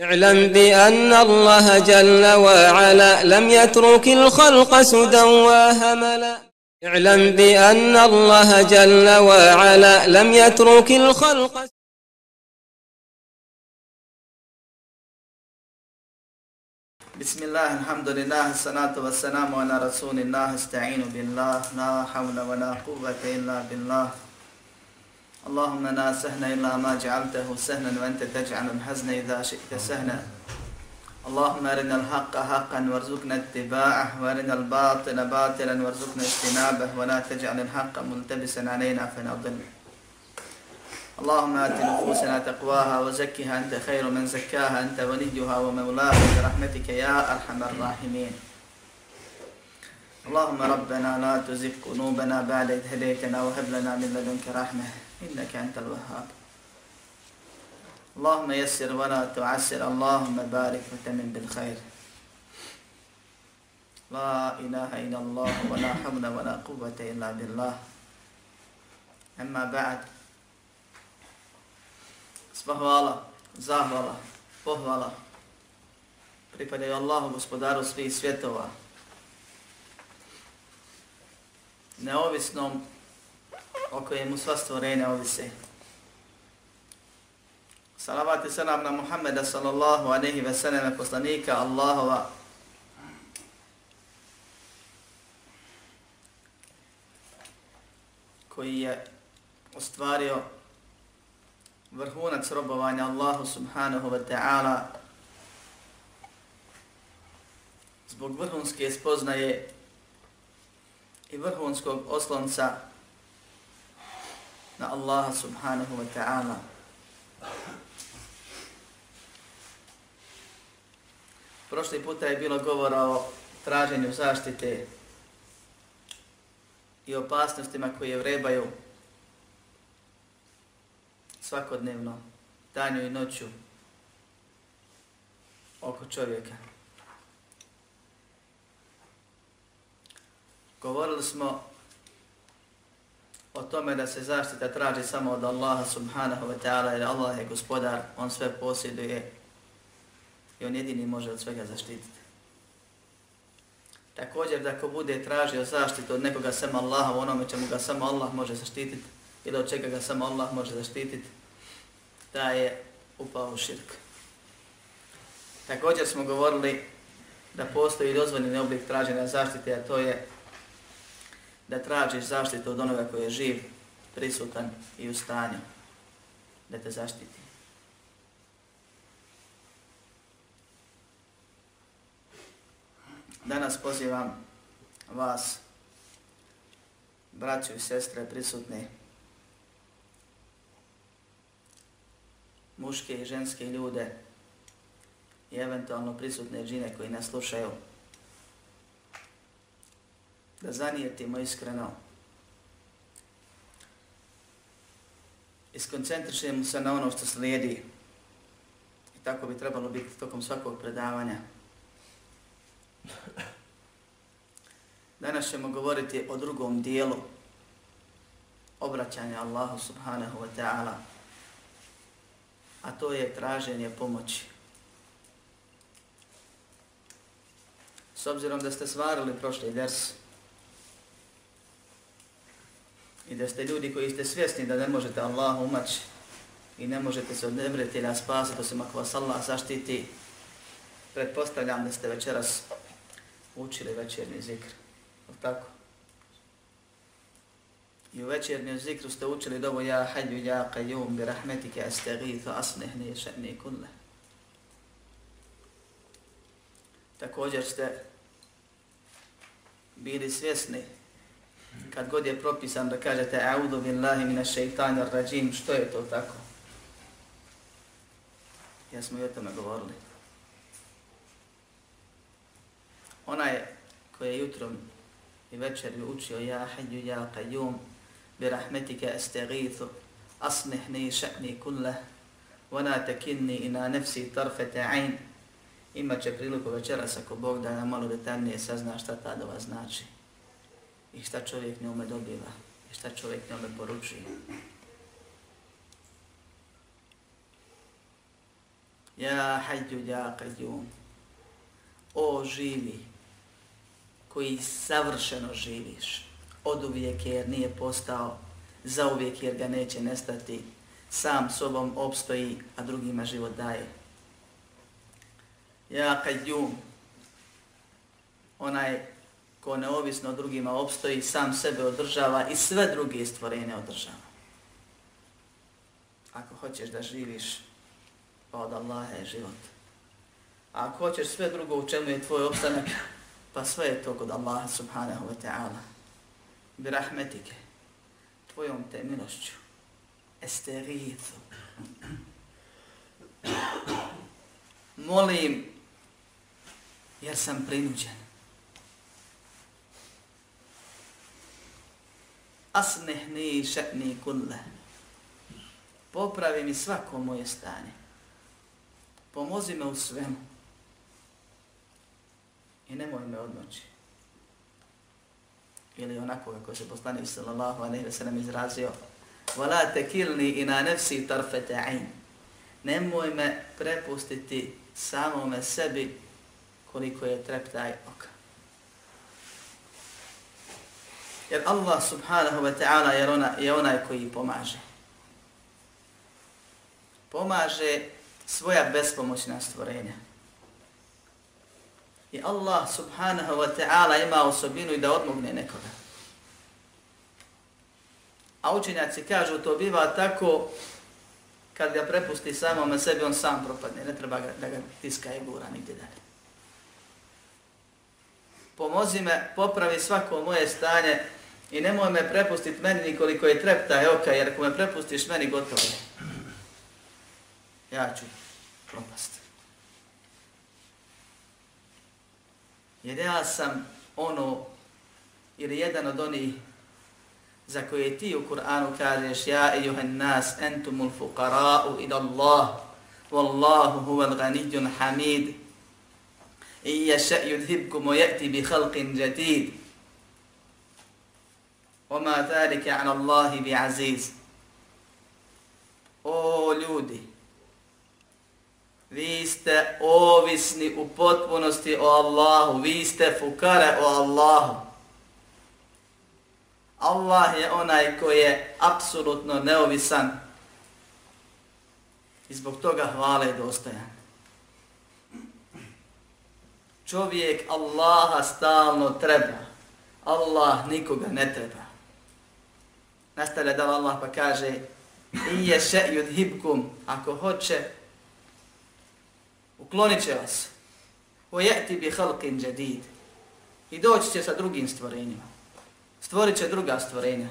اعلم بأن الله جل وعلا لم يترك الخلق سدى وهملا. اعلم بأن الله جل وعلا لم يترك الخلق بسم الله الحمد لله الصلاة والسلام على رسول الله استعين بالله لا حول ولا قوة إلا بالله اللهم لا سهل إلا ما جعلته سهلا وأنت تجعل الحزن إذا شئت سهلا اللهم أرنا الحق حقا وارزقنا اتباعه وأرنا الباطل باطلا وارزقنا اجتنابه ولا تجعل الحق ملتبسا علينا فنضل. اللهم آت نفوسنا تقواها وزكها أنت خير من زكاها أنت وليها ومولاها برحمتك يا أرحم الراحمين. اللهم ربنا لا تزغ قلوبنا بعد إذ هديتنا وهب لنا من لدنك رحمة. إنك أنت الوهاب اللهم يسر ولا تعسر اللهم بارك وتمن بالخير لا إله إلا الله ولا حول ولا قوة إلا بالله أما بعد Sva hvala, zahvala, pohvala pripadaju Allahu, gospodaru svih svjetova, neovisnom o kojemu sva stvorenja ovise. Salavat i salam na Muhammeda sallallahu aleyhi ve selleme poslanika Allahova koji je ostvario vrhunac robovanja Allahu subhanahu wa ta'ala zbog vrhunske spoznaje i vrhunskog oslonca na Allaha subhanahu wa ta'ala. Prošli puta je bilo govora o traženju zaštite i opasnostima koje vrebaju svakodnevno, danju i noću oko čovjeka. Govorili smo o tome da se zaštita traži samo od Allaha subhanahu wa ta'ala jer Allah je gospodar, on sve posjeduje i on jedini može od svega zaštititi. Također da ko bude tražio zaštitu od nekoga samo Allaha u onome čemu ga samo Allah može zaštititi ili od čega ga samo Allah može zaštititi, da je upao u širk. Također smo govorili da postoji dozvoljeni oblik traženja zaštite, a to je da tražiš zaštitu od onoga koji je živ, prisutan i u stanju da te zaštiti. Danas pozivam vas, braću i sestre prisutni, muške i ženske ljude i eventualno prisutne džine koji nas slušaju, da zanijetimo iskreno i skoncentrišemo se na ono što slijedi i tako bi trebalo biti tokom svakog predavanja. Danas ćemo govoriti o drugom dijelu obraćanja Allahu subhanahu wa ta'ala, a to je traženje pomoći. S obzirom da ste svarili prošli vers i da ste ljudi koji ste svjesni da ne možete Allah umaći i ne možete se od na spasiti osim ako vas Allah zaštiti, pretpostavljam da ste večeras učili večernji zikr. Je tako? I u večernjem zikru ste učili dovo ja hađu ja qajum bi rahmetike astagithu asnehni še'ni kulle. Također ste bili svjesni kad god je propisan da kažete a'udhu billahi minash shaitanir rajim, što je to tako? Ja smo i o tome govorili. Onaj koji je jutrom i večer učio ja hajju ja qajum bi rahmetike estegithu asmihni še'ni kulle wana tekinni ina nefsi tarfete ayn Imaće priliku večeras ako Bog da nam malo detaljnije sazna šta ta dova znači i šta čovjek njome dobiva i šta čovjek njome poručuje. Ja hajju ja qayyum. O živi, koji savršeno živiš, od uvijek jer nije postao, za uvijek jer ga neće nestati, sam sobom opstoji, a drugima život daje. Ja qayyum, onaj ko neovisno od drugima opstoji, sam sebe održava i sve druge stvorene održava. Ako hoćeš da živiš, pa od Allaha je život. A ako hoćeš sve drugo u čemu je tvoj opstanak, pa sve je to kod Allaha subhanahu wa ta'ala. Bi rahmetike, tvojom te milošću, estericu. Molim, jer sam prinuđen. Asnehni še'ni kulle. Popravi mi svako moje stanje. Pomozi me u svemu. I nemoj me odmoći. Ili onako kako se poslani sallallahu alaihi ve sellem izrazio. Vala te kilni i na nefsi tarfete ain. Nemoj me prepustiti samome sebi koliko je treptaj oka. Jer Allah subhanahu wa ta'ala je, ona, je onaj koji pomaže. Pomaže svoja bespomoćna stvorenja. I Allah subhanahu wa ta'ala ima osobinu i da odmogne nekoga. A učenjaci kažu to biva tako kad ga prepusti samome sebi, on sam propadne. Ne treba ga, da ga tiska i gura nigdje dalje. Pomozi me, popravi svako moje stanje i nemoj me prepustiti meni nikoliko je trepta je oka, jer ako me prepustiš meni gotovo je. Ja ću propast. Jer ja sam ono, ili jedan od onih za koje ti u Kur'anu kažeš ja i juhan nas entumul fuqara'u ila Allah wallahu huval ganidjun hamid i ješa yudhibkum o ya'ti bi halqin jadid وما ذلك على الله بعزيز O ljudi, vi ste ovisni u potpunosti o Allahu, vi ste fukare o Allahu. Allah je onaj koji je apsolutno neovisan i zbog toga hvale dostajan. Čovjek Allaha stalno treba, Allah nikoga ne treba. Nastavlja da Allah pa kaže i je še yudhibkum, ako hoće, uklonit će vas. O jeti bi halqin jadid. I doći će sa drugim stvorenjima stvorit će druga stvorenja.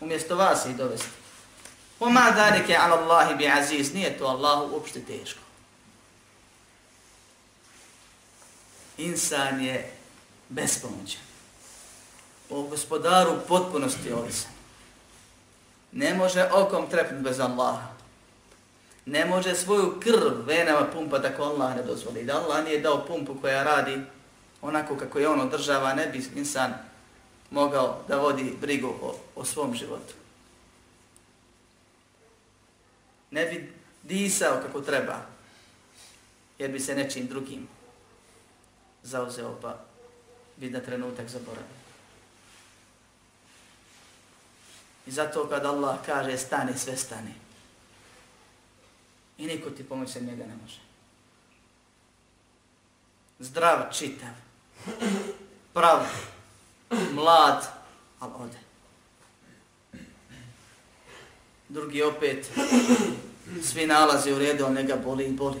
Umjesto vas ih dovesti. O ma dalike ala Allahi bi aziz. Nije to Allahu uopšte teško. Insan je bespomoćan. O gospodaru potpunosti ovisan. Ne može okom trepnut bez Allaha. Ne može svoju krv venama pumpa tako Allah ne dozvoli. Da Allah nije dao pumpu koja radi onako kako je on održava, ne bi insan mogao da vodi brigu o, o svom životu. Ne bi disao kako treba, jer bi se nečim drugim zauzeo pa bi na trenutak zaboravio. I zato kad Allah kaže stani, sve stani. I niko ti pomoći njega ne može. Zdrav, čitav, pravo, mlad, ali ode. Drugi opet, svi nalazi u redu, ali njega boli i boli.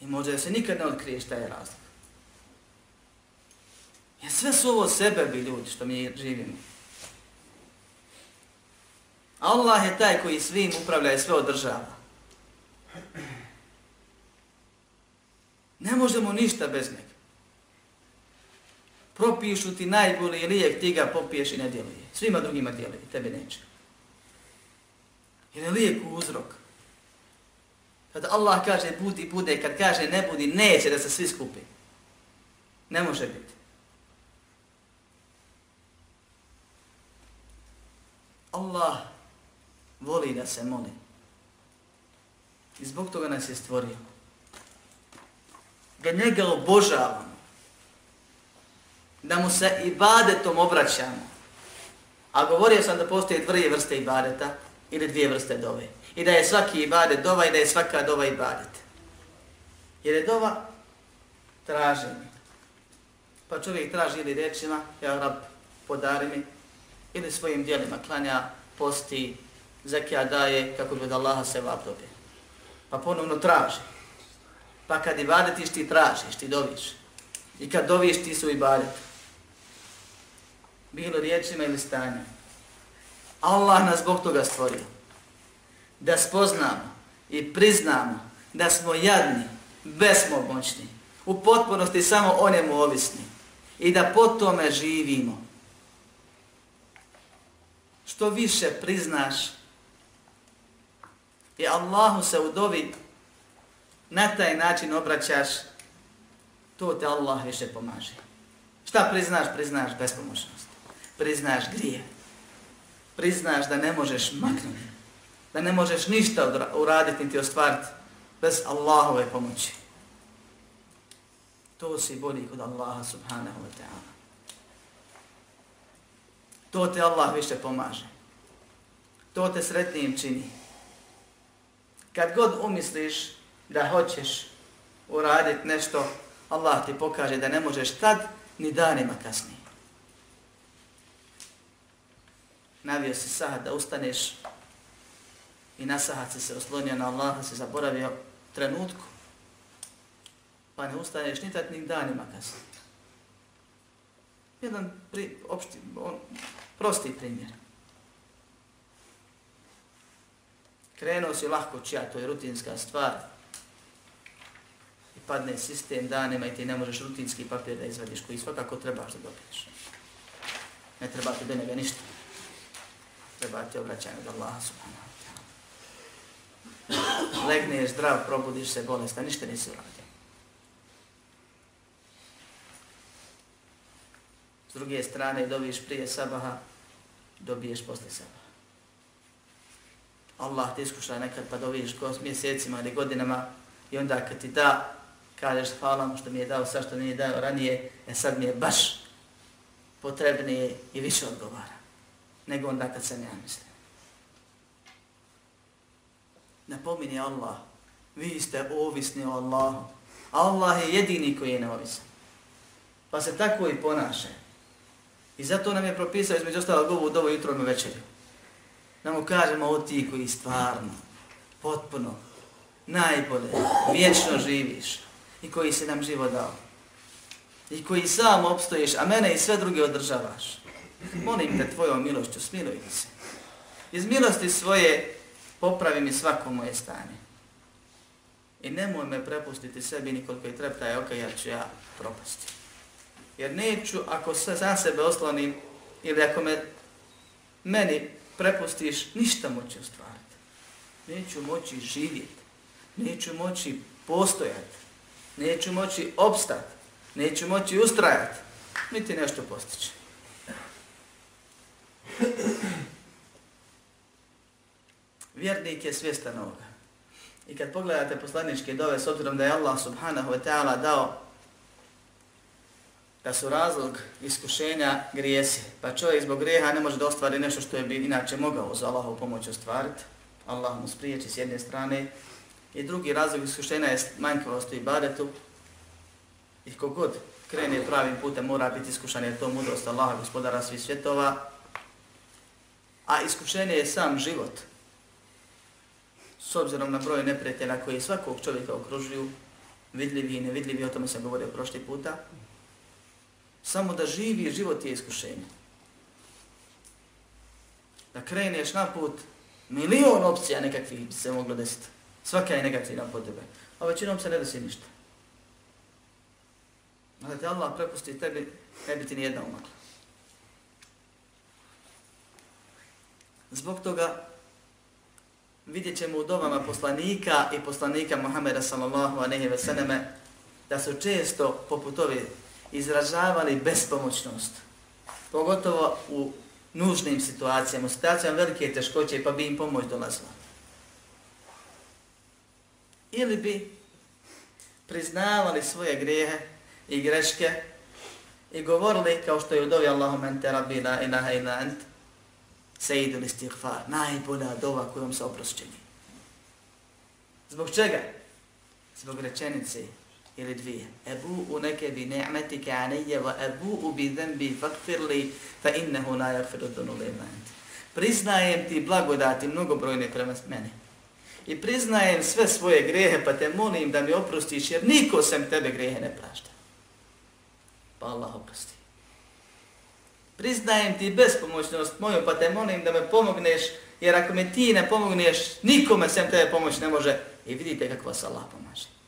I možda se nikad ne otkrije šta je razlog. Ja sve su ovo sebe bi ljudi što mi živimo. Allah je taj koji svim upravlja i sve održava. Ne možemo ništa bez njega propišu ti najbolji lijek, ti ga popiješ i ne djeluje. Svima drugima djeluje, tebe neće. Jer je lijek uzrok. Kada Allah kaže budi, bude, kad kaže ne budi, neće da se svi skupi. Ne može biti. Allah voli da se moli. I zbog toga nas je stvorio. Da njega obožavamo. Da mu se ibadetom obraćamo. A govorio sam da postoje dvije vrste ibadeta ili dvije vrste dove. I da je svaki ibadet dova i da je svaka dova ibadet. Jer je dova traženje. Pa čovjek traži ili rečima, ja rab podari mi, ili svojim dijelima klanja, posti, zekija daje, kako bi od Allaha se vab dobije. Pa ponovno traži. Pa kad ibadetiš ti tražiš, ti doviš. I kad doviš ti su ibadet. Bilo riječima ili stanjem. Allah nas zbog toga stvorio. Da spoznamo i priznamo da smo jadni, besmomoćni, u potpunosti samo onemu ovisni i da po tome živimo. Što više priznaš i Allahu se u dovi na taj način obraćaš, to te Allah više pomaže. Šta priznaš? Priznaš bespomoćnost. Priznaš grije. Priznaš da ne možeš maknuti. Da ne možeš ništa uraditi niti ostvariti bez Allahove pomoći. To si bolji kod Allaha subhanahu wa ta'ala. To te Allah više pomaže. To te sretnijim čini. Kad god umisliš da hoćeš uraditi nešto, Allah ti pokaže da ne možeš tad ni danima kasnije. Navio si sahat da ustaneš i na sahat si se oslonio na Allaha, si zaboravio trenutku, pa ne ustaneš ni tad ni danima kasnije. Jedan pri, opšti, on, prosti primjer. Krenuo si lahko čija, to je rutinska stvar. I padne sistem danima i ti ne možeš rutinski papir da izvadiš koji svakako trebaš da dobiješ. Ne treba ti do njega ništa. Treba ti obraćanje od Allaha subhanahu wa ta'ala. Legneš zdrav, probudiš se bolestan, ništa nisi uradio. S druge strane, dobiješ prije sabaha, dobiješ posle sabaha. Allah te iskuša nekad pa dobiješ mjesecima ili godinama i onda kad ti da, kažeš hvala mu što mi je dao sa što mi je dao ranije, e sad mi je baš potrebnije i više odgovara nego onda kad sam ja mislim. Napomini Allah, vi ste ovisni o Allahu. Allah je jedini koji je neovisan. Pa se tako i ponašaj. I zato nam je propisao između ostalog ovu dovu jutro na večeri. Da mu kažemo o ti koji stvarno, potpuno, najbolje, vječno živiš i koji si nam živo dao. I koji sam opstoješ, a mene i sve druge održavaš. Molim te tvojom milošću, smiluj se. Iz milosti svoje popravi mi svako moje stanje. I nemoj me prepustiti sebi nikoliko je treptaje, ok, ja ću ja propasti. Jer neću, ako se za sebe oslonim, ili ako me meni prepustiš, ništa moći ostvariti. Neću moći živjeti. Neću moći postojati. Neću moći opstati, Neću moći ustrajati. Niti nešto postići. Vjernik je svjestan ovoga. I kad pogledate poslaničke dove, s obzirom da je Allah subhanahu wa ta'ala dao da su razlog iskušenja grijesi. Pa čovjek zbog grijeha ne može da ostvari nešto što je bi inače mogao za Allahovu pomoć ostvariti. Allah mu spriječi s jedne strane. I drugi razlog iskušenja je manjkavost u ibadetu. I kogod krene pravim putem mora biti iskušan jer to mudrost Allaha gospodara svih svjetova. A iskušenje je sam život. S obzirom na broj neprijatelja koji svakog čovjeka okružuju, vidljivi i nevidljivi, o tome sam govorio prošli puta, samo da živi život je iskušenje. Da kreneš na put, milion opcija nekakvih bi se moglo desiti. Svaka je negativna po tebe. A većinom se ne desi ništa. A da te Allah prepusti tebi, ne bi ti nijedna umakla. Zbog toga vidjet ćemo u dovama poslanika i poslanika Muhammeda sallallahu aleyhi ve selleme da su često poput ove izražavali bespomoćnost. Pogotovo u nužnim situacijama, u situacijama velike teškoće, pa bi im pomoć dolazila. ili bi priznavali svoje grijehe i greške i govorili kao što je u dovi Allahum ente rabbi la ilaha ila ent sejidu li stighfar, najbolja dova kojom se oprošćeni. Zbog čega? Zbog rečenice ili dvije. Ebu u neke bi ni'metike anije wa ebu u bi zembi fakfirli fa innehu la yakfiru dunu li Priznajem ti blagodati mnogobrojne prema meni. I priznajem sve svoje grehe, pa te molim da mi oprostiš, jer niko sem tebe grehe ne prašta. Pa Allah oprosti. Priznajem ti bespomoćnost moju, pa te molim da me pomogneš, jer ako me ti ne pomogneš, nikome sem tebe pomoć ne može. I vidite kako vas Allah pomaže.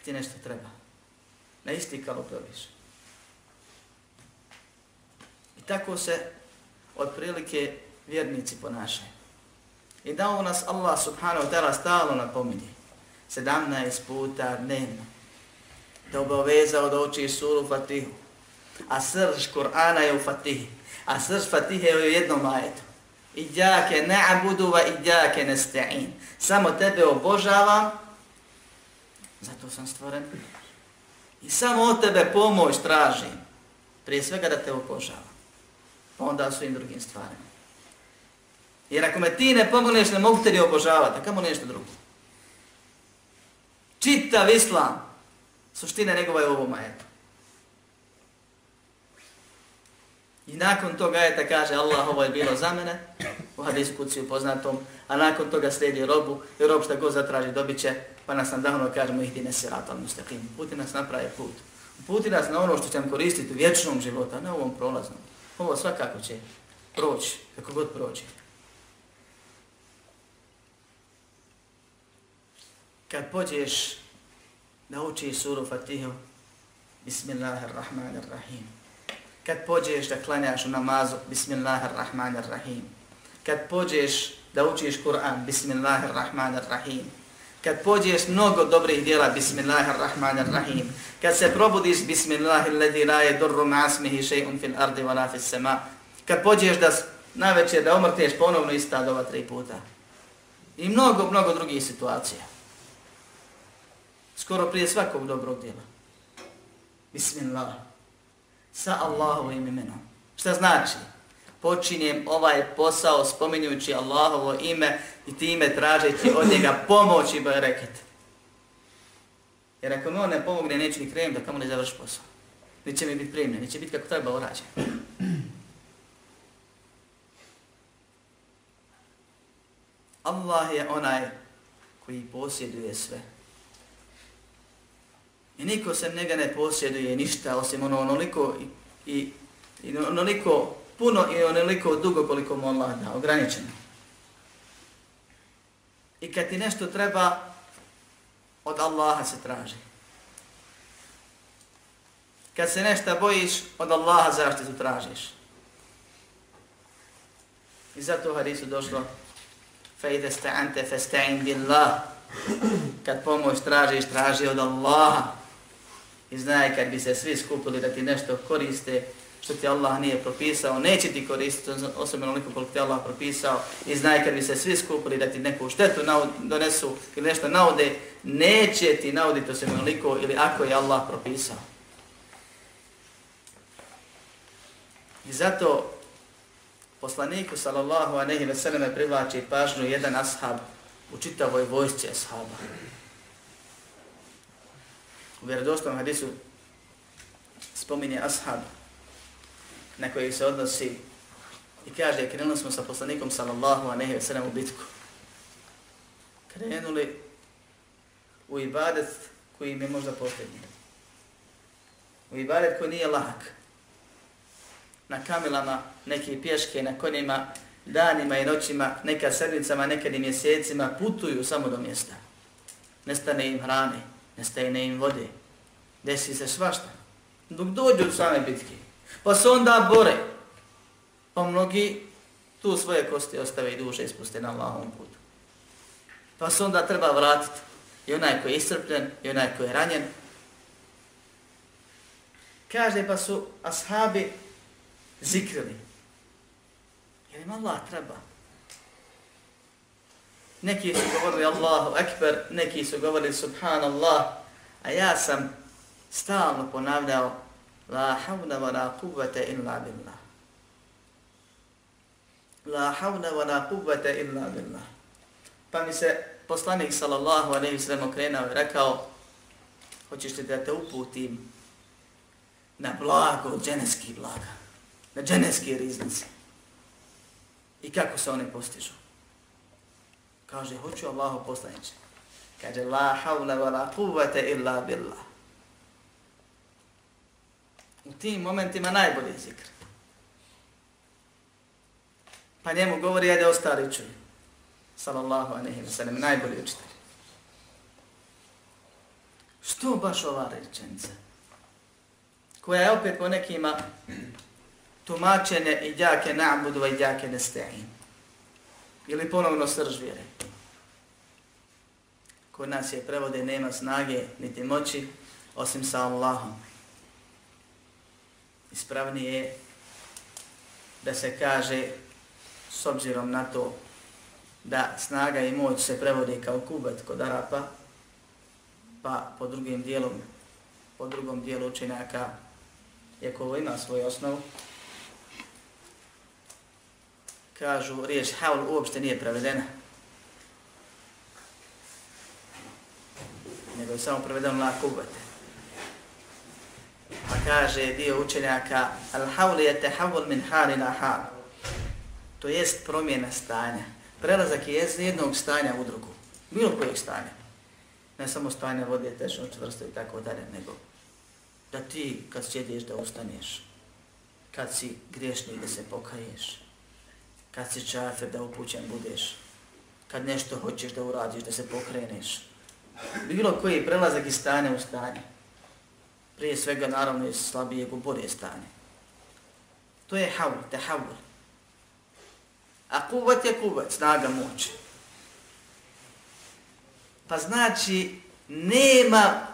Kad ti nešto treba, na isti kalup probiš. I tako se otprilike vjernici ponašaju. I da u nas Allah subhanahu wa ta'ala stalo napominje. 17 puta dnevno. Da obavezao da uči suru Fatihu. A srž Kur'ana je u Fatihi. A srž Fatihe je u jednom ajetu. Iđake na'budu wa iđake nesta'in. Samo tebe obožavam. Zato sam stvoren. I samo od tebe pomoć tražim. Prije svega da te obožavam. Pa onda su im drugim stvarima. Jer ako me ti ne pomogneš, ne mogu te ni obožavati, a kamo nešto drugo. Čitav islam, suština njegova je ovo ovom. I nakon toga ajeta kaže Allah, ovo je bilo za mene, u hadisu kuciju poznatom, a nakon toga slijedi robu, i rob šta god zatraži dobit će, pa nas nadahno kažemo ih dine sirat, al mustaqim. Puti nas napravi put. Puti nas na ono što ćemo koristiti u vječnom životu, a ne u ovom prolaznom. Ovo svakako će proći, kako god proći. kad pođeš da učiš suru Fatihu, Bismillahirrahmanirrahim. Kad pođeš da klanjaš u namazu, Bismillahirrahmanirrahim. Kad pođeš da učiš Kur'an, Bismillahirrahmanirrahim. Kad pođeš mnogo dobrih djela, Bismillahirrahmanirrahim. Kad se probudiš, Bismillahilladhi la yadurru ma'asmihi shay'un fil ardi wa la fis sama. Kad pođeš da na večer da omrteš ponovno ista dova tri puta. I mnogo, mnogo drugih situacija skoro prije svakog dobrog djela. Bismillah. Sa Allahovim imenom. Šta znači? Počinjem ovaj posao spominjući Allahovo ime i time tražeći od njega pomoć i bereket. Jer ako mi on ne pomogne, neću ni krenuti da kamo ne završi posao. Neće mi biti primljen, neće biti kako treba urađen. Allah je onaj koji posjeduje sve. I niko sem njega ne posjeduje ništa osim ono onoliko i, i, i ono onoliko puno i onoliko dugo koliko mu Allah da, ograničeno. I kad ti nešto treba, od Allaha se traži. Kad se nešto bojiš, od Allaha zaštitu tražiš. I zato u hadisu došlo فَإِذَا اسْتَعَنْتَ فَاسْتَعِنْ بِاللَّهِ Kad pomoć tražiš, traži od Allaha. I znaj kad bi se svi skupili da ti nešto koriste što ti Allah nije propisao, neće ti koristiti osobno onoliko koliko ti Allah propisao. I znaj kad bi se svi skupili da ti neku štetu donesu ili nešto naude, neće ti nauditi osobno onoliko ili ako je Allah propisao. I zato poslaniku sallallahu a nehi veseleme privlači pažnju jedan ashab u čitavoj vojsci ashaba u vjerodostom hadisu spominje ashab na koji se odnosi i kaže krenuli smo sa poslanikom sallallahu a nehe sallam u bitku. Krenuli u ibadet koji im je možda posljednji. U ibadet koji nije lahak. Na kamilama, neke pješke, na konjima, danima i noćima, neka sedmicama, nekad i mjesecima putuju samo do mjesta. Nestane im hrane, nestane im vode, desi se svašta. Dok dođu od same bitke, pa se onda bore, pa mnogi tu svoje kosti ostave i duše ispuste na Allahovom putu. Pa se onda treba vratiti i onaj koji je iscrpljen, i onaj koji je ranjen. Kaže pa su ashabi zikrili. Jer im Allah treba. Neki su govorili Allahu Ekber, neki su govorili Subhanallah, a ja sam stalno ponavljao La havna wa la kuvvete illa billah. La havna wa la kuvvete illa billah. Pa mi se poslanik sallallahu alaihi sallam okrenao i rekao hoćeš li da te uputim na blago dženevskih blaga, na dženevske riznice. I kako se one postižu? Kaže, hoću Allahu poslaniče. Kaže, la havla wa la kuvvete illa billah. U tim momentima najbolji zikr. Pa njemu govori, ajde ostali čuju. Sallallahu alaihi wa sallam, najbolji učitelj. Što baš ova rečenica? Koja je opet po nekima tumačene i djake na'budu i djake nesta'in. Ili ponovno srž vjere. Kod nas je prevode nema snage niti moći osim sa Allahom. Ispravnije je da se kaže s obzirom na to da snaga i moć se prevode kao kubet kod Arapa, pa po drugim dijelom, po drugom dijelu učenjaka, iako ovo ima svoju osnovu, kažu, riječ haul uopšte nije prevedena. Nego je samo prevedeno la kubete. Pa kaže dio učenjaka, al-havl je tehavul min hali na hal. To jest promjena stanja. Prelazak je iz jednog stanja u drugu. Bilo kojeg stanja. Ne samo stanje vode, tečno, čvrsto i tako dalje, nego da ti kad sjediš da ustaneš, kad si griješnik da se pokaješ, kad si čafer da upućen budeš, kad nešto hoćeš da uradiš, da se pokreneš. Bilo koji prelazak iz stanja u stanje. Prije svega naravno iz slabijeg u bolje stanje. To je havl, te havl. A kuvat je kuvat, snaga moć. Pa znači, nema,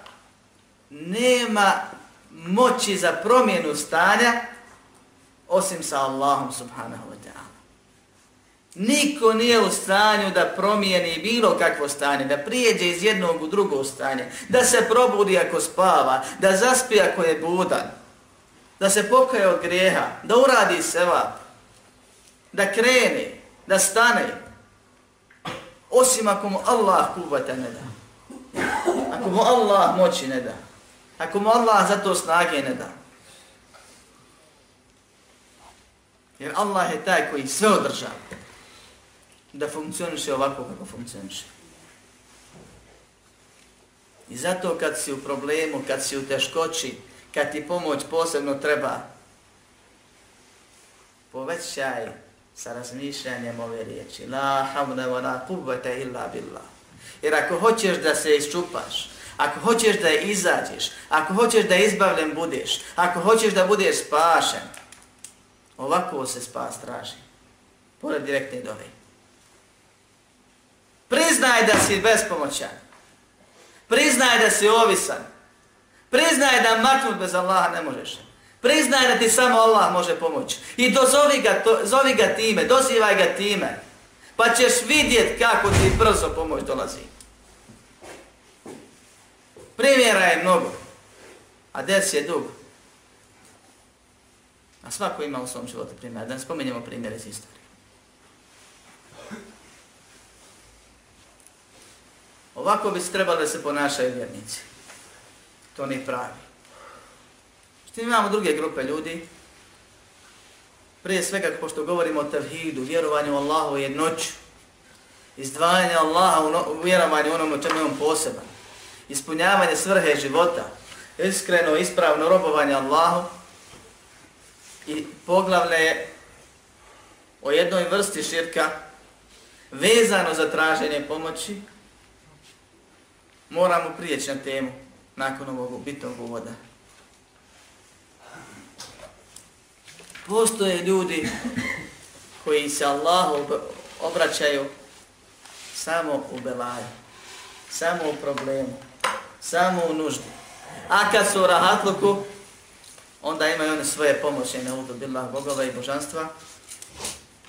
nema moći za promjenu stanja osim sa Allahom subhanahu wa ta'ala. Niko nije u stanju da promijeni bilo kakvo stanje, da prijeđe iz jednog u drugo stanje, da se probudi ako spava, da zaspi ako je budan, da se pokaje od grijeha, da uradi seva, da krene, da stane, osim ako mu Allah kuvata ne da. Ako mu Allah moći ne da. Ako mu Allah za to snage ne da. Jer Allah je taj koji sve održava da funkcioniše ovako kako funkcioniše. I zato kad si u problemu, kad si u teškoći, kad ti pomoć posebno treba, povećaj sa razmišljanjem ove riječi. La hamda wa la kubvete illa billah. Jer ako hoćeš da se isčupaš, ako hoćeš da izađeš, ako hoćeš da izbavljen budeš, ako hoćeš da budeš spašen, ovako se spas traži. Pored direktne dove. Priznaj da si bespomoćan. Priznaj da si ovisan. Priznaj da maknut bez Allaha ne možeš. Priznaj da ti samo Allah može pomoći. I dozovi ga, to, zovi ga time, dozivaj ga time. Pa ćeš vidjet kako ti brzo pomoć dolazi. Primjera je mnogo. A des je dug. A svako ima u svom životu primjer. Da ne spominjemo primjer iz istorije. Ovako bi se trebali da se ponašaju vjernici. To nije pravi. Što imamo druge grupe ljudi, prije svega, pošto govorimo o tevhidu, vjerovanju u Allahu jednoću, izdvajanje Allaha u vjerovanju onom o čemu je on poseban, ispunjavanje svrhe života, iskreno, ispravno robovanje Allahu. I poglavlje o jednoj vrsti širka vezano za traženje pomoći, moramo prijeći na temu nakon ovog bitnog uvoda. Postoje ljudi koji se Allahu obraćaju samo u belaju, samo u problemu, samo u nuždi. A kad su u rahatluku, onda imaju one svoje pomoće na udu billah bogova i božanstva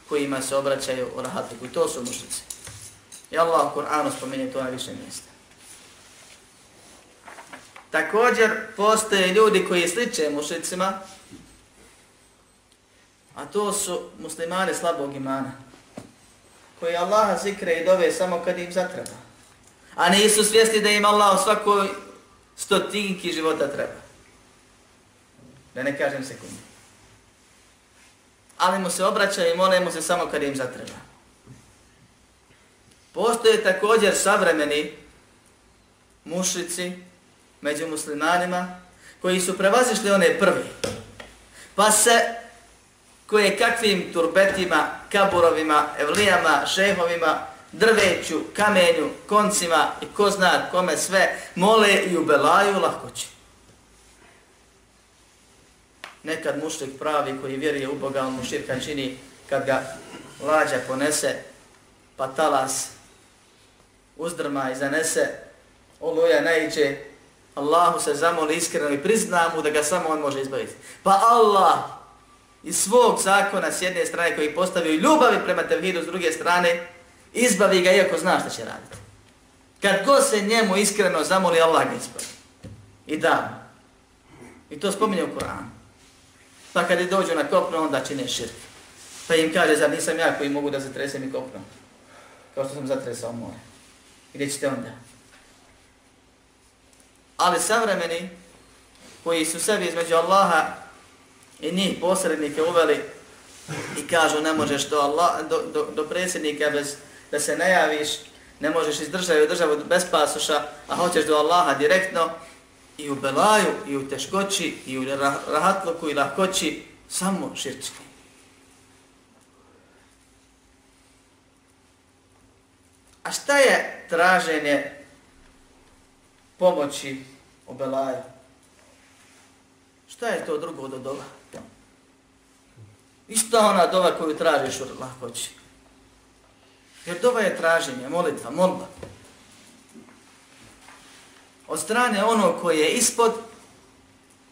kojima se obraćaju u rahatluku. I to su mušnici. I Allah u Kur'anu spominje to na više mjesta. Također postoje ljudi koji sliče mušicima, a to su muslimani slabog imana, koji Allaha zikre i dove samo kad im zatreba, a nisu svjesni da im Allah u svakoj stotinki života treba. Da ne kažem sekundi. Ali mu se obraća i mole mu se samo kad im zatreba. Postoje također savremeni mušici među muslimanima koji su prevazišli one prvi. Pa se koje kakvim turbetima, kaburovima, evlijama, šehovima, drveću, kamenju, koncima i ko zna kome sve mole i ubelaju lakoće. Nekad mušlik pravi koji vjeruje u Boga, on mu širka čini kad ga lađa ponese, pa talas uzdrma i zanese, oluja najđe, Allahu se zamoli iskreno i prizna mu da ga samo on može izbaviti. Pa Allah iz svog zakona s jedne strane koji postavio i ljubavi prema tevhidu s druge strane, izbavi ga iako zna šta će raditi. Kad ko se njemu iskreno zamoli, Allah ga izbavi. I da. I to spominje u Koranu. Pa kad je dođu na kopno, onda čine širk. Pa im kaže, zar nisam ja koji mogu da zatresem i kopno? Kao što sam zatresao more. Gdje ćete onda? Ali savremeni koji su sebi između Allaha i njih posrednike uveli i kažu ne možeš do, Allah, do, do, do predsjednika bez da se ne javiš, ne možeš izdržati u državu bez pasoša, a hoćeš do Allaha direktno i u belaju, i u teškoći, i u rahatluku i lahkoći, samo širčki. A šta je traženje pomoći u belaju? Šta je to drugo od dova? Ista ona dova koju tražiš od lahkoći. Jer dova je traženje, molitva, molba. Od strane ono koje je ispod,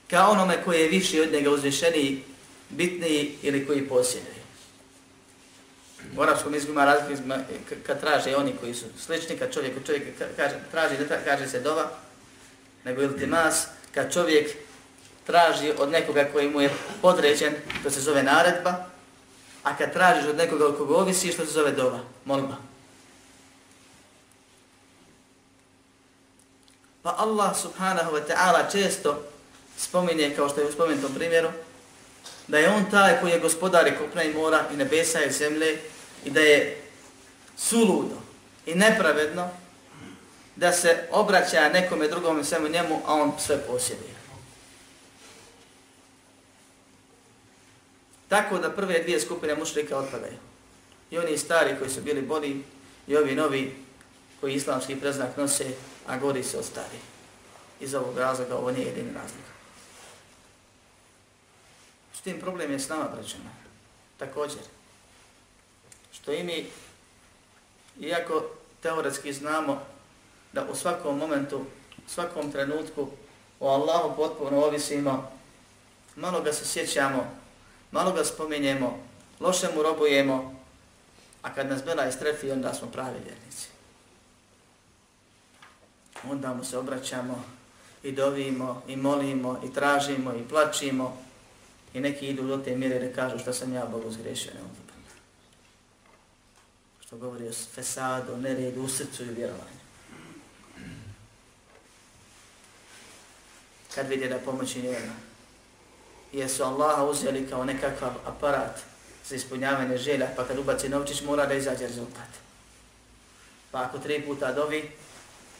ka onome koje je viši od njega uzvišeniji, bitniji ili koji posjeduje. U arapskom jeziku ima razlike e, kad traže oni koji su slični, kad čovjek, čovjek kaže, traži, ne kaže se dova, nego iltimas, kad čovjek traži od nekoga koji mu je podređen, to se zove naredba, a kad tražiš od nekoga od koga ovisi, što se zove dova, molba. Pa Allah subhanahu wa ta'ala često spominje, kao što je u spomenutom primjeru, da je on taj koji je gospodar i kopna i mora i nebesa i zemlje i da je suludo i nepravedno da se obraća nekome drugome svemu njemu, a on sve posjeduje. Tako da prve dvije skupine mušlika otpadaju. I oni stari koji su bili bolji i ovi novi koji islamski preznak nose, a gori se od stari. Iz ovog razloga ovo nije jedini razlog. S tim problem je s nama prećeno. Također. Što i mi, iako teoretski znamo da u svakom momentu, u svakom trenutku o Allahu potpuno ovisimo, malo ga se sjećamo malo ga spominjemo, loše mu robujemo, a kad nas bela istrefi, onda smo pravi vjernici. Onda mu se obraćamo i dovimo, i molimo, i tražimo, i plačimo, i neki idu do te mjere da kažu što sam ja Bogu zgrešio, ne. Što govori o fesadu, neredu, u srcu i vjerovanju. Kad vidi da pomoći nema, jesu Allaha uzeli kao nekakav aparat za ispunjavanje želja, pa kad ubaci novčić mora da izađe rezultat. Pa ako tri puta dovi,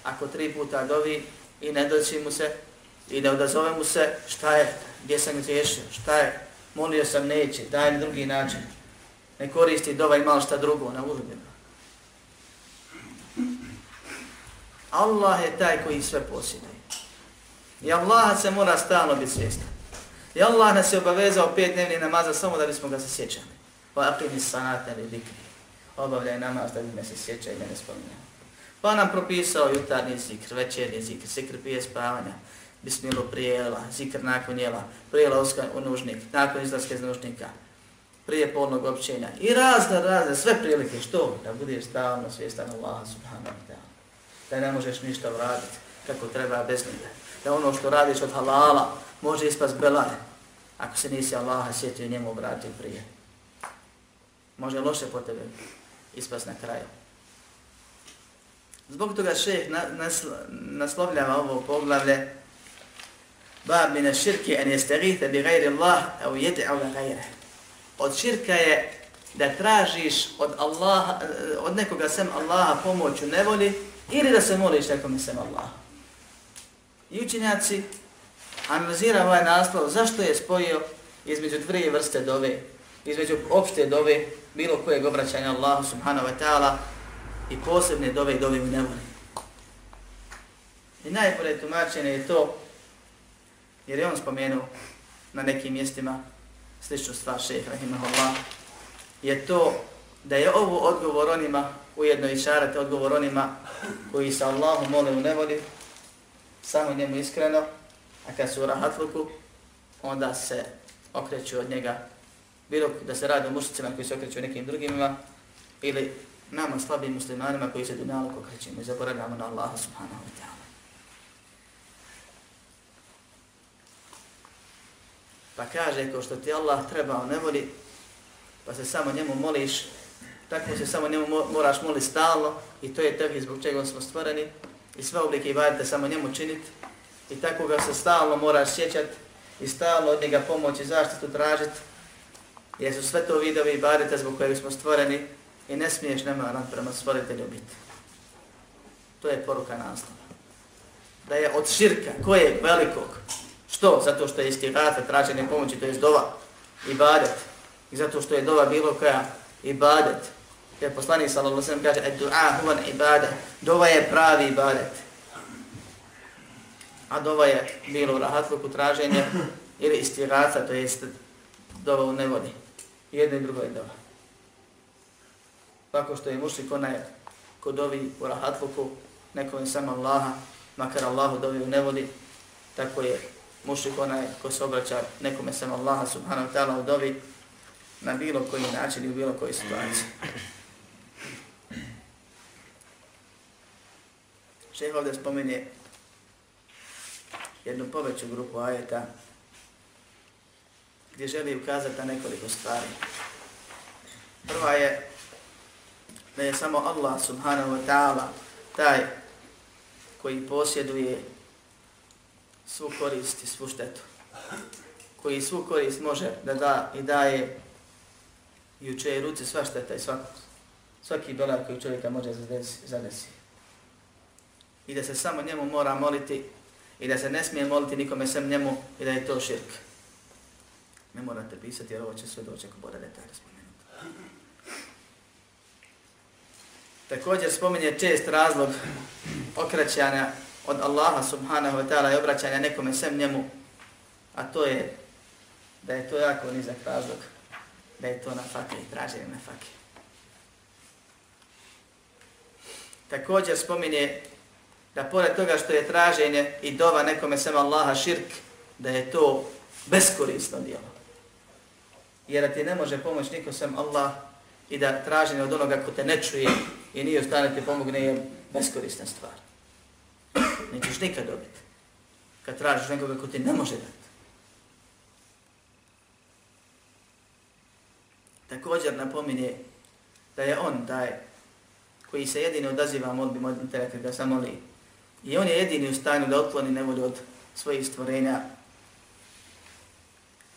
ako tri puta dovi i ne doći mu se i ne odazove mu se, šta je, gdje sam griješio, šta je, molio sam neće, daj mi drugi način. Ne koristi dova i malo šta drugo, na uzbjeno. Allah je taj koji sve posjeduje. I Allaha se mora stalno biti svjestan. I Allah nas je obavezao pet dnevnih namaza samo da bismo ga se sjećali. Pa aqimi sanata li dikri. Obavljaj namaz da bi me se sjeća i mene spominja. Pa nam propisao jutarnji zikr, večernji zikr, zikr prije spavanja, bismilo prijela, zikr nakon jela, prijela uska u nužnik, nakon izlaske iz nužnika. prije polnog općenja i razne, razne, sve prilike, što? Da budeš stalno svjestan Allaha subhanahu wa ta'ala. Da ne možeš ništa uraditi kako treba bez njega. Da ono što radiš od halala može ispast belane ako se nisi Allaha sjetio njemu obratio prije. Može loše po tebe ispast na kraju. Zbog toga šeh naslovljava ovo poglavlje Bab mine širki en jestegite bi gajri Allah au jede au la gajre. Od širka je da tražiš od Allaha, od nekoga sem Allaha pomoć u nevoli ili da se moliš nekome sem Allah. I učinjaci analizira ovaj naslov zašto je spojio između dvije vrste dove, između opšte dove, bilo kojeg obraćanja Allahu subhanahu wa ta'ala i posebne dove i dove u nevoli. I najbolje tumačenje je to, jer je on spomenuo na nekim mjestima sličnu stvar šeha rahimahullah, je to da je ovo odgovor onima, ujedno i šarate odgovor onima koji se Allahu mole u nevoli, samo njemu iskreno, a kad su u rahatluku, onda se okreću od njega, bilo da se radi o mušicima koji se okreću nekim drugima, ili nama slabim muslimanima koji se dunjalog okrećemo i zaboravljamo na Allaha subhanahu wa ta'ala. Pa kaže, ko što ti Allah trebao u voli, pa se samo njemu moliš, tako se samo njemu moraš moliti stalno i to je tebi zbog čega smo stvoreni i sve oblike ibadete samo njemu činiti i tako ga se stalno moraš sjećati i stalno od njega pomoći i zaštitu tražiti jer su sve to vidovi ibadete zbog kojeg smo stvoreni i ne smiješ nemaran prema stvoritelju biti. To je poruka naslova. Da je od širka, kojeg velikog, što? Zato što je istirata, traženje pomoći, to je dova, ibadet. I zato što je dova bilo koja ibadet. Jer poslanik sallallahu alejhi ve sellem kaže: "Du'a huwa ibadah." Dova je pravi ibadet. A dova je bilo rahatluku traženje ili istirata, to jest dova u nevodi. Jedno i drugo je dova. Tako što je mušlik onaj ko dovi u rahatluku, neko je samo Allaha, makar Allahu dovi u nevodi, tako je mušlik onaj ko se obraća nekome samo Allaha subhanahu wa ta'ala u dovi, na bilo koji način i u bilo koji situaciji. Šeh ovdje spomene jednu poveću grupu ajeta gdje želi ukazati na nekoliko stvari. Prva je da je samo Allah subhanahu wa ta'ala taj koji posjeduje svu korist i svu štetu. Koji svu korist može da da i daje i u čeje ruci sva šteta i svaki, svaki dolar koji čovjeka može zadesi. I da se samo njemu mora moliti i da se ne smije moliti nikome sem njemu i da je to širk. Ne morate pisati jer ovo će sve doći ako bude detalj spomenuti. Također spominje čest razlog okraćanja od Allaha subhanahu wa ta'ala i obraćanja nekome sem njemu, a to je da je to jako nizak razlog, da je to na fakir traženje na fakir. Također spominje da pored toga što je traženje i dova nekome sem Allaha širk, da je to beskorisno djelo. Jer ti ne može pomoći niko sem Allah i da traženje od onoga ko te ne čuje i nije u stane ti pomogne je beskorisna stvar. Nećeš nikad dobiti. Kad tražiš nekoga ko ti ne može dati. Također napominje da je on taj koji se jedini odaziva molbi modlitele kad samo li I on je jedini u stanju da otkloni nevolju od svojih stvorenja.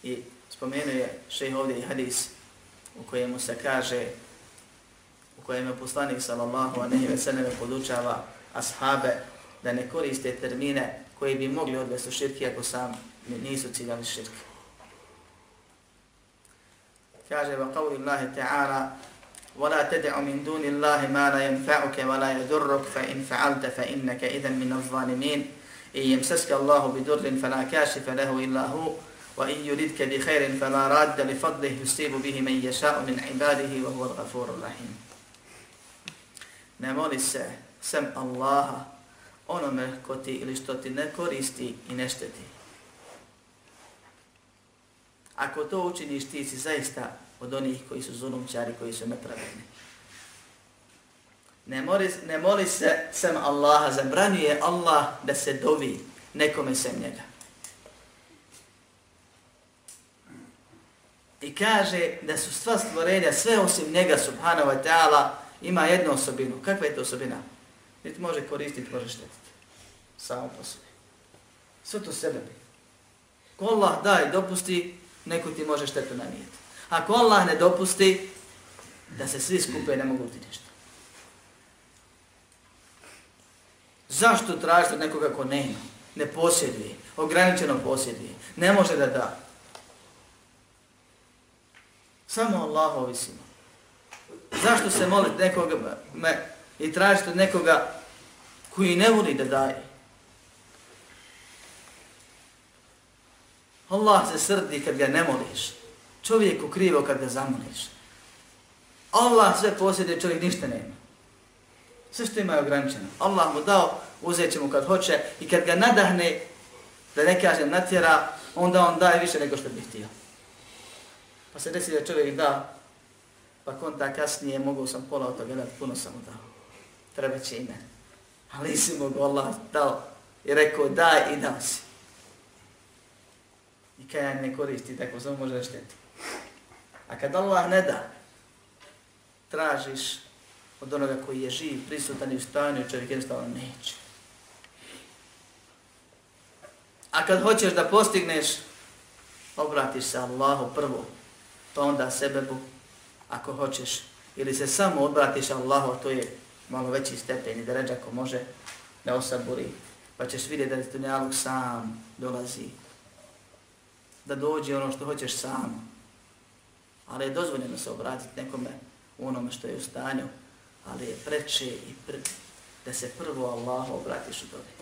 I spomenuje šejh ovdje i hadis u kojemu se kaže u kojem je poslanik sallallahu alejhi ve sellem podučava ashabe da ne koriste termine koji bi mogli odvesti u širki ako sam nisu ciljali širk. Kaže va qawli Allah ta'ala ولا تدع من دون الله ما لا ينفعك ولا يضرك فإن فعلت فإنك إذا من الظالمين إن يمسسك الله بدر فلا كاشف له إلا هو وإن يردك بخير فلا راد لفضله يصيب به من يشاء من عباده وهو الغفور الرحيم نمولي se sem Allaha onome ko ti ili što ti ne koristi i ne šteti. Ako to učiniš, ti si zaista od onih koji su zulumčari, koji su nepravedni. Ne moli, ne moli se sem Allaha, zabranjuje Allah da se dovi nekome sem njega. I kaže da su sva stvorenja, sve osim njega, subhanahu wa ta'ala, ima jednu osobinu. Kakva je to osobina? Niti može koristiti, može štetiti. Samo po sebi. Sve to sebe bi. Ko Allah daj, dopusti, neko ti može štetu nanijeti. Ako Allah ne dopusti, da se svi skupe ne mogu ti ništa. Zašto tražite nekoga ko nema, ne posjeduje, ograničeno posjeduje, ne može da da? Samo Allah ovisimo. Zašto se molite nekoga me, i tražite nekoga koji ne voli da daje? Allah se srdi kad ga ne moliš. Čovjeku krivo kad ga zamoliš. Allah sve posjede, čovjek ništa nema. Sve što ima je ograničeno. Allah mu dao, uzet će mu kad hoće i kad ga nadahne, da ne kažem natjera, onda on daje više nego što bi htio. Pa se desi da čovjek da, pa konta kasnije mogu sam pola od toga dati, puno sam mu dao. Treba će ime. Ali si mogu Allah dao i rekao daj i dao si. I kaj ne koristi, tako samo može šteti. A kad Allah ne da, tražiš od onoga koji je živ, prisutan i u stanju, čovjek jednostavno neće. A kad hoćeš da postigneš, obratiš se Allahu prvo, pa onda sebebu, ako hoćeš. Ili se samo obratiš Allahu, to je malo veći stepen i da ređa ko može da osaburi, pa ćeš vidjeti da je dunjaluk sam dolazi, da dođe ono što hoćeš sam. Ali je dozvoljeno se obratiti nekome u onome što je u stanju, ali je preče i pr da se prvo Allahu obratiš u dobi.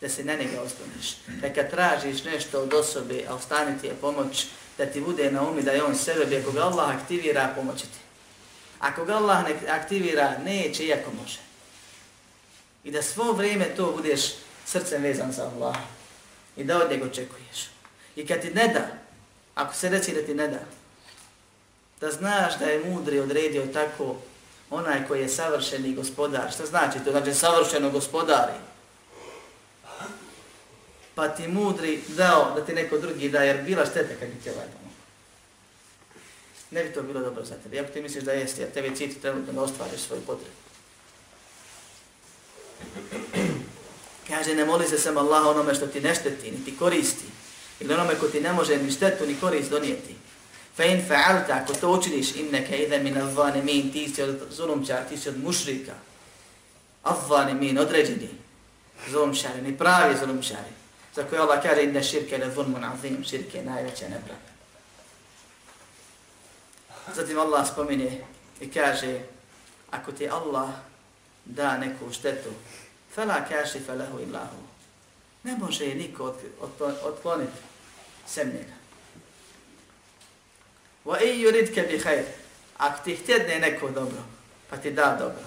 Da se na njega osloniš. Da kad tražiš nešto od osobe, a ostane ti je pomoć, da ti bude na umi da je on sebe, ako ga Allah aktivira, pomoći ti. Ako ga Allah ne aktivira, neće, iako može. I da svo vrijeme to budeš srcem vezan za Allah. I da od njega očekuješ. I kad ti ne da, ako se reci da ti ne da, da znaš da je mudri odredio tako onaj koji je savršeni gospodar. Što znači to? Znači savršeno gospodari. Pa ti mudri dao da ti neko drugi da, jer bila šteta kad bi ti ovaj. Ne bi to bilo dobro za tebe. Ako ti misliš da jeste, jer tebi citi trenutno da ostvariš svoju potrebu. Kaže, ne moli se sam Allah onome što ti ne šteti, ni ti koristi. Ili onome ko ti ne može ni štetu, ni korist donijeti. Fa in fa'alta, ako to učiniš, inneke idha min avvane min, ti si od zulumčara, ti si od mušrika. Avvane min, određeni. Zulumčari, ni pravi zulumčari. Za koje Allah kaže, inne širke le zulmun azim, širke najveća nepravda. Zatim Allah spomine i kaže, ako ti Allah da neku štetu, fela kaši felahu illahu. Ne može je niko otkloniti sem njega. Wa i yuridke bi khair. Ako ti htjedne neko dobro, pa ti da dobro.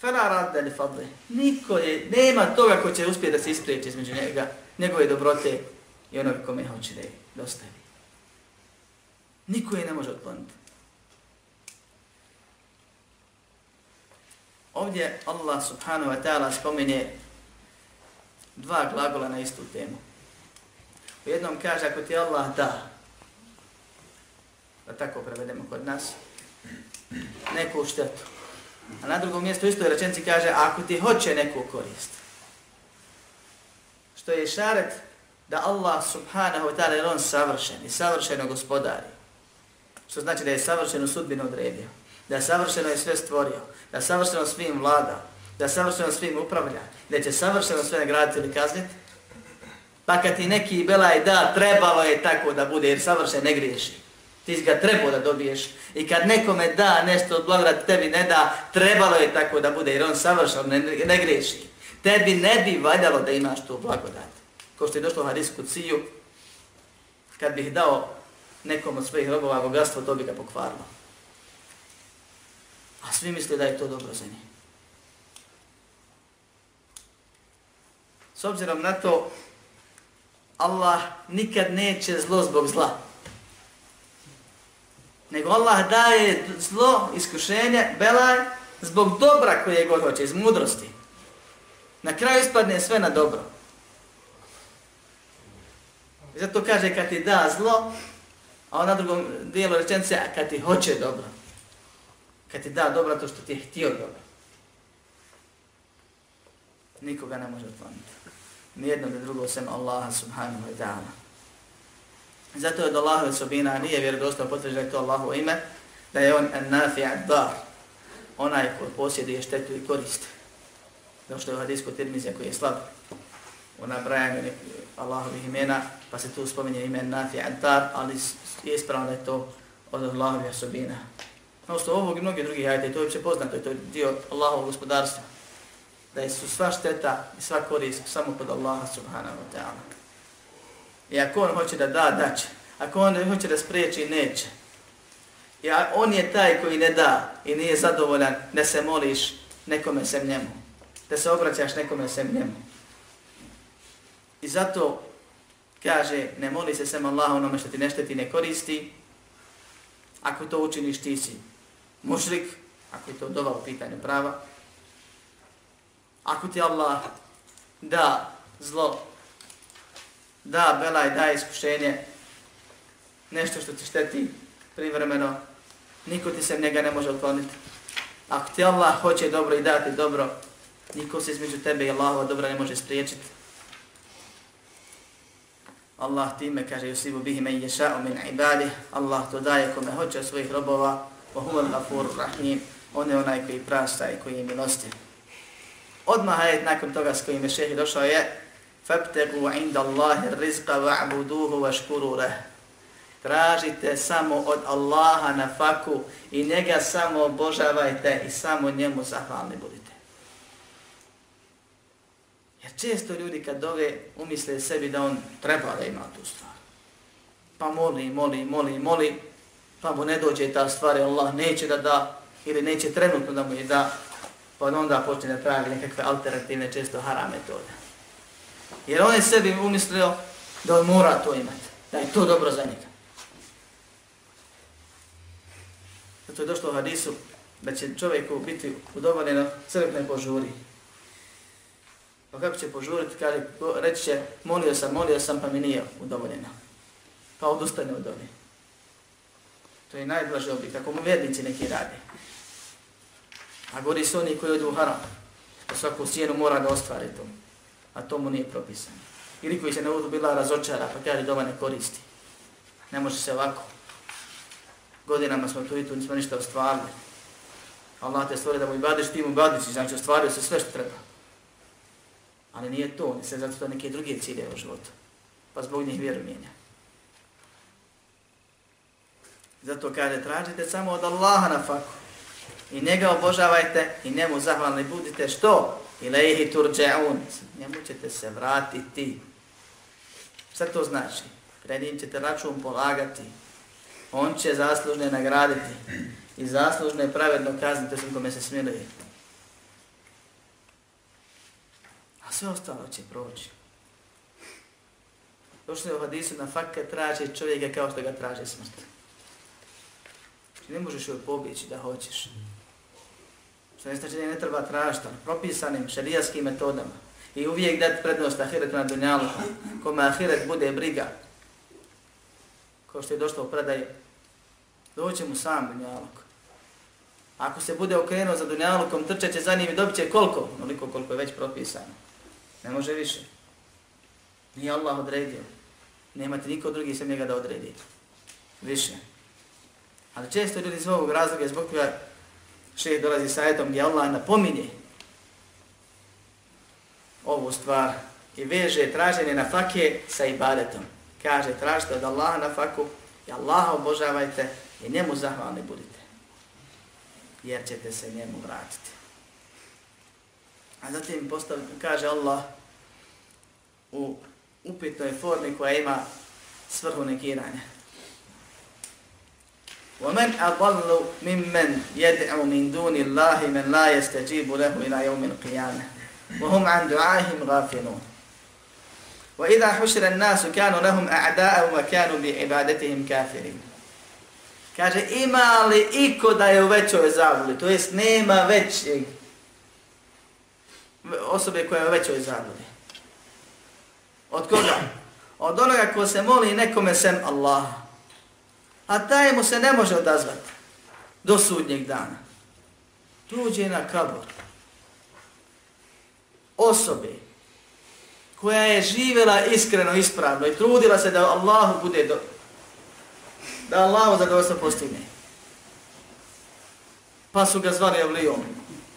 Fela radda li fadli. Niko je, nema toga ko će uspjeti da se ispriječi između njega, njegove dobrote i onog kome hoće da je dostavi. Niko je ne može otkloniti. Ovdje Allah subhanahu wa ta'ala spomene dva glagola na istu temu. U jednom kaže, ako ti Allah da, da tako prevedemo kod nas, neku štetu. A na drugom mjestu istoj rečenci kaže, ako ti hoće neku korist. Što je šaret da Allah subhanahu wa ta'ala je on savršen i savršeno gospodari. Što znači da je savršeno sudbinu odredio. Da je savršeno je sve stvorio. Da je savršeno svim vlada. Da je savršeno svim upravlja. Da će savršeno sve nagraditi ili kazniti. Pa kad ti neki belaj da, trebalo je tako da bude jer savršen ne griješi. Ti ga trebao da dobiješ. I kad nekome da nešto od blagodat tebi ne da, trebalo je tako da bude jer on savršen ne, ne griješi. Tebi ne bi valjalo da imaš tu blagodat. Ko što je došlo na risku ciju, kad bih dao nekom od svojih robova bogatstvo, to bi ga pokvarilo. A svi misle da je to dobro za njih. S obzirom na to, Allah nikad neće zlo zbog zla nego Allah daje zlo, iskušenje, belaj, zbog dobra koje god hoće, iz mudrosti. Na kraju ispadne sve na dobro. I zato kaže kad ti da zlo, a on na drugom dijelu rečence, a kad ti hoće dobro. Kad ti da dobro to što ti je htio dobro. Nikoga ne može otvoriti. Nijedno ni drugo sem Allaha subhanahu wa ta'ala. Zato je od Allahove osobina nije vjerodostao potvrđeno to Allahu ime, da je on an nafi'a dar, onaj ko posjeduje štetu i korist. Zato što je u hadisku Tirmizija koji je slab u nabrajanju Allahovih imena, pa se tu spominje ime nafi'a dar, ali je ispravno da je to od Allahove osobina. Na osnovu ovog i mnogih drugih ajta, to je uopće poznato, to je dio Allahovog gospodarstva, da je su sva šteta i sva korist samo kod Allaha subhanahu wa ta'ala. I ako on hoće da da, da će. Ako on hoće da spriječi, neće. I on je taj koji ne da i nije zadovoljan da se moliš nekome sem njemu. Da se obraćaš nekome sem njemu. I zato kaže, ne moli se sem Allah onome što ti ne šteti ne koristi. Ako to učiniš, ti si mušrik. Ako je to dova u pitanju prava. Ako ti Allah da zlo da belaj, da iskušenje, nešto što ti šteti privremeno, niko ti se njega ne može otkloniti. Ako ti Allah hoće dobro i dati dobro, niko se između tebe i Allahova dobra ne može spriječiti. Allah time kaže yusibu bihi men yasha'u min ibadi. Allah to daje kome hoće od svojih robova. Wa huwa al-ghafur rahim. On je onaj koji prašta i koji je milostiv. Odmah je nakon toga s kojim je šehi došao je Fabtegu inda Allahi rizqa wa'buduhu wa shkururah. Tražite samo od Allaha na faku i njega samo obožavajte i samo njemu zahvalni budite. Jer često ljudi kad dove umisle sebi da on treba da ima tu stvar. Pa moli, moli, moli, moli, pa mu ne dođe ta stvar Allah neće da da ili neće trenutno da mu je da, pa onda počne da pravi nekakve alternativne, često haram metode. Jer on je sebi umislio da on mora to imati. Da je to dobro za njega. Zato je došlo u hadisu da će čovjeku biti udovoljeno crkne požuri. Pa kako će požuriti, kaže, reći će, molio sam, molio sam, pa mi nije udovoljeno. Pa odustane od ovih. To je najblaži oblik, ako mu vjernici neki rade. A gori su oni koji odu u haram. Po svaku cijenu mora da ostvari to a to mu nije propisano. Ili koji se ne bila razočara, pa kaže doma ne koristi. Ne može se ovako. Godinama smo tu i tu, nismo ništa ostvarili. Allah te stvori da mu ibadeš, ti mu ibadeš, znači ostvario se sve što treba. Ali nije to, ne se zato to neke druge cilje u životu. Pa zbog njih vjeru mijenja. Zato kaže, tražite samo od Allaha na faku. I njega obožavajte i njemu zahvalni budite. Što? Ilaihi turđe'un. Njemu ćete se vratiti. Šta to znači? Pred njim ćete račun polagati. On će zaslužne nagraditi. I zaslužne pravedno kazniti osim kome se smiluje. A sve ostalo će proći. Došli je u hadisu na fakke traži čovjeka kao što ga traži smrt. Ne možeš joj pobjeći da hoćeš. Što ne znači da ne treba tražiti, ono, propisanim šarijaskim metodama. I uvijek dati prednost ahiretu na dunjalu, kome ahiret bude briga. Kao što je došlo u predaj, doće mu sam dunjaluk. Ako se bude okrenuo za dunjalukom, trčeće za njim i dobit će koliko? Onoliko koliko je već propisano. Ne može više. Nije Allah odredio. Nemate niko drugi sem njega da odredi. Više. Ali često ljudi iz ovog razloga, zbog toga šeh dolazi sa ajetom gdje Allah napominje ovu stvar i veže traženje na fake sa ibadetom. Kaže, tražite od Allaha na faku i Allaha obožavajte i njemu zahvalni budite. Jer ćete se njemu vratiti. A zatim postav, kaže Allah u upitnoj formi koja ima svrhu negiranja. ومن أضل ممن يدعو من دون الله من لا يستجيب له إلى يوم القيامة وهم عن دعائهم غافلون وإذا حشر الناس كانوا لهم أعداء وكانوا بعبادتهم كافرين Kaže, ima li iko da je u većoj zabludi? To jest, nema većeg osobe koja je u većoj zabludi. Od koga? Od onoga ko se moli nekome sem Allah. A taj mu se ne može odazvati do sudnjeg dana. Dođe na kabor. Osobe koja je živjela iskreno, ispravno i trudila se da Allahu bude do, da Allahu zadovoljstvo postigne. Pa su ga zvali Evlijom.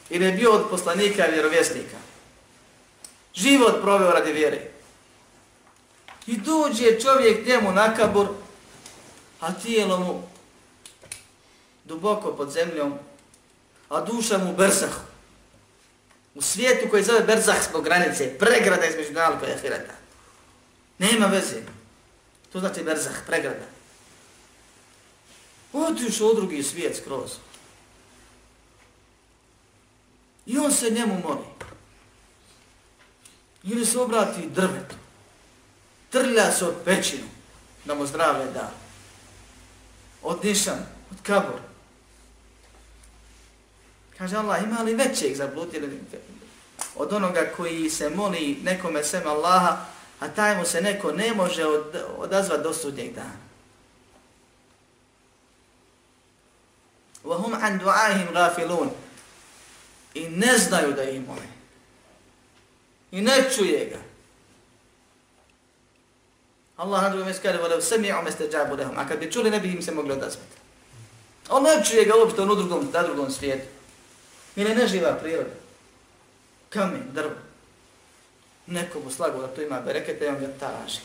I je bio od poslanika i vjerovjesnika. Život proveo radi vjere. I dođe čovjek njemu na kabor, a tijelo mu duboko pod zemljom, a duša mu u Berzahu. U svijetu koji zove Berzah zbog granice, pregrada između Dunjaluka i Ahireta. Nema veze. To znači Berzah, pregrada. Otiš u drugi svijet skroz. I on se njemu moli. Ili se obrati drvetu. Trlja se od pećinu da mu zdravlje da Od nišan, od kabor. Kaže Allah, ima li većeg zabludili od onoga koji se moli nekome sem Allaha, a taj mu se neko ne može od, odazvati do sudnjeg dana. وَهُمْ عَنْ دُعَاهِمْ غَافِلُونَ I ne znaju da ih moli. I ne čuje ga. Allah na drugom mjestu kaže, vole, sve mi ome ste džabu lehom, a kad bi čuli, ne bi im se mogli odazvati. On ne čuje ga uopšte u drugom, na drugom svijetu. Ili ne živa priroda. Kamen, drvo. Neko mu slago da to ima berekete, on ga taraži.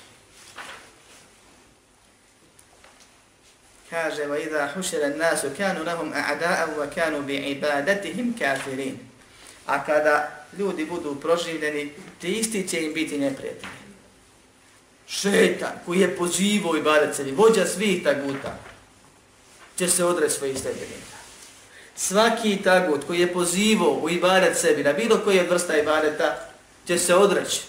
Kaže, va idha hušere nasu kanu lahum a'da'a wa kanu bi ibadatihim kafirin. A kada ljudi budu proživljeni, ti isti će im biti neprijatelji. Šetan koji je pozivao i badecelji, vođa svih taguta, će se odreći svojih stedenika. Svaki tagut koji je pozivao u ibadet sebi, na bilo koje vrsta ibadeta, će se odreći.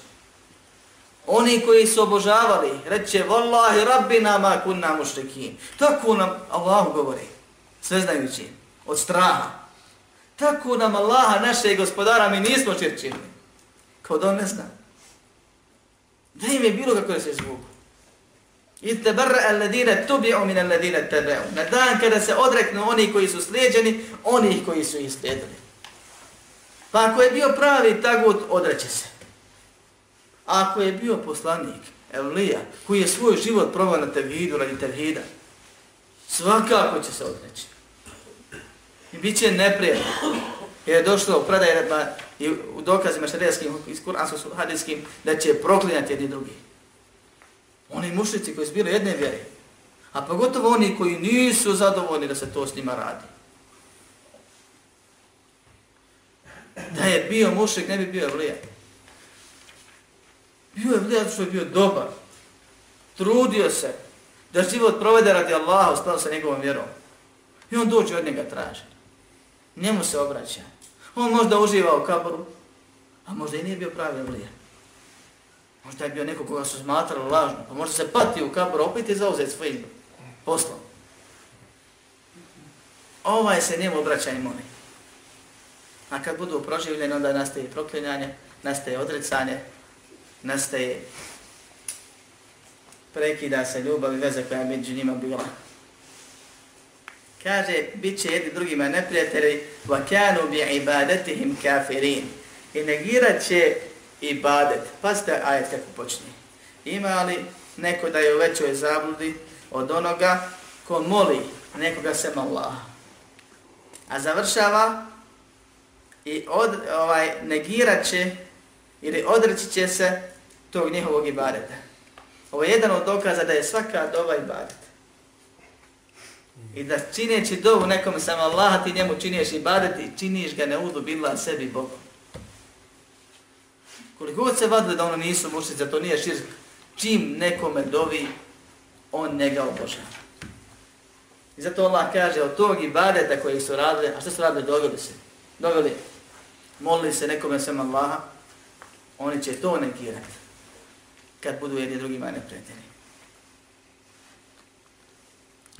Oni koji su obožavali, reće, Wallahi, rabbi nama kunna mušrikin. Tako nam Allah govori, sveznajući, od straha. Tako nam Allaha, naše gospodara, mi nismo čirčili. Kao da on ne zna. Da im je bilo kako da se izvuku. I te barra alladine tubi'u min alladine tebe'u. Na dan kada se odreknu oni koji su slijedjeni, oni koji su ih slijedili. Pa ako je bio pravi tagut, odreće se. A ako je bio poslanik, Evlija, koji je svoj život provao na tevhidu, radi tevhida, svakako će se odreći. I bit će neprijatno. Jer je došlo u predajima i u dokazima šarijaskim, iz kuranskog hadijskim, da će proklinjati jedni drugi. Oni mušnici koji su bili jedne vjere, a pogotovo oni koji nisu zadovoljni da se to s njima radi. Da je bio mušnik, ne bi bio evlija. Bio je evlija što je bio dobar. Trudio se da život provede radi Allaha, ostalo sa njegovom vjerom. I on dođe od njega traži. Njemu se obraća. On možda uživa u kaboru, a možda i nije bio pravi evlija. Možda je bio neko koga su smatrali lažno, pa možda se pati u kaboru, opet je zauzet svojim poslom. Ovaj se njemu obraća i moli. A kad budu proživljeni, onda nastaje proklinjanje, nastaje odricanje, nastaje prekida se ljubav i veze koja je među njima bila Kaže, bit će jedni drugima neprijatelji, وَكَانُوا بِعِبَادَتِهِمْ كَافِرِينَ I negirat će ibadet. Pazite ajet kako počne. Ima li neko da je u većoj zabludi od onoga ko moli nekoga sem Allah. A završava i od, ovaj, negirat će ili odreći će se tog njihovog ibadeta. Ovo je jedan od dokaza da je svaka doba ibadet. I da čineći dovu nekom sam Allaha, ti njemu činiješ ibadet i činiš ga neudu bila sebi Bogu. Koliko god se vadili da ono nisu mušnice, to nije širk, čim nekome dovi, on njega obožava. I zato Allah kaže od tog ibadeta koji su radili, a što su radili, doveli se. Doveli, molili se nekome sem Allaha, oni će to negirati kad budu jedni drugima neprijatelji.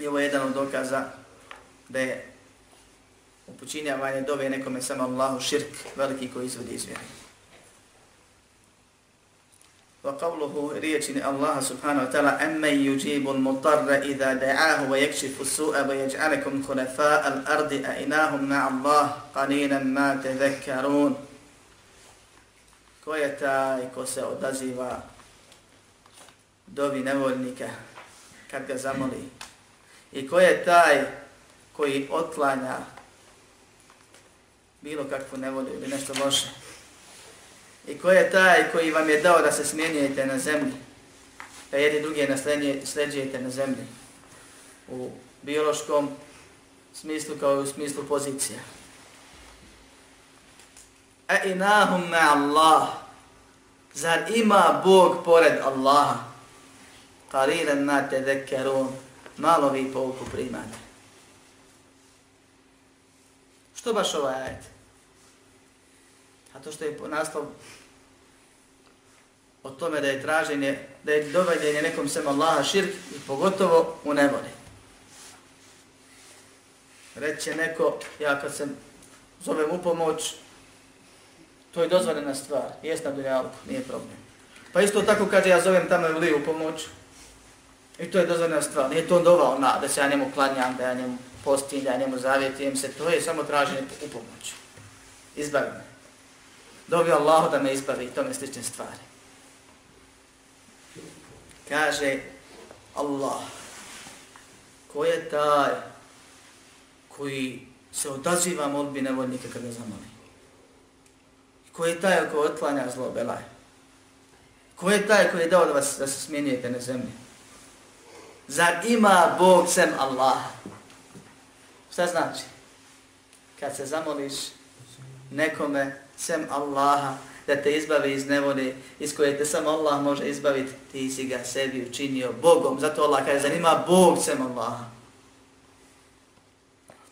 I ovo je jedan od dokaza da je upućinjavanje dove nekome samo Allahu širk veliki koji izvodi izvjeri. Wa qawluhu riječi ni Allaha subhanahu wa ta'ala emmen al-mutarra iza da'ahu wa yakšifu su'a wa yaj'alekum hunefa'a al-ardi a inahum na Allah qaninan ma tezakkarun. Ko je taj ko se odaziva dovi nevoljnika kad ga zamoli i ko je taj koji otklanja bilo kakvu nevolju ili nešto loše I ko je taj koji vam je dao da se smjenjujete na zemlji? Da jedni drugi sleđujete na zemlji. U biološkom smislu kao i u smislu pozicija. A inahum me Allah. Zar ima Bog pored Allaha? Qalilan ma tedekkerun. Malo vi pouku primate. Što baš ovaj ajet? A to što je naslov o tome da je traženje, da je dovedenje nekom sem Allaha širk i pogotovo u nevoli. Reće neko, ja kad se zovem u pomoć, to je dozvoljena stvar, jest na dunjalku, nije problem. Pa isto tako kaže, ja zovem tamo ili u pomoć, i to je dozvoljena stvar, nije to dovao na, da se ja njemu klanjam, da ja njemu postim, da ja njemu zavjetim se, to je samo traženje u pomoću. Izbavi me dobio Allahu da me izbavi i tome slične stvari. Kaže Allah, ko je taj koji se odaziva molbi nevoljnika kada zamoli? Ko je taj koji otklanja zlo belaje? Ko je taj koji je dao da, vas, da se smijenijete na zemlji? Zar ima Bog sem Allah? Šta znači? Kad se zamoliš nekome sem Allaha, da te izbavi iz nevode, iz koje te samo Allah može izbaviti, ti si ga sebi učinio Bogom. Zato Allah kaže, zanima Bog sem Allaha.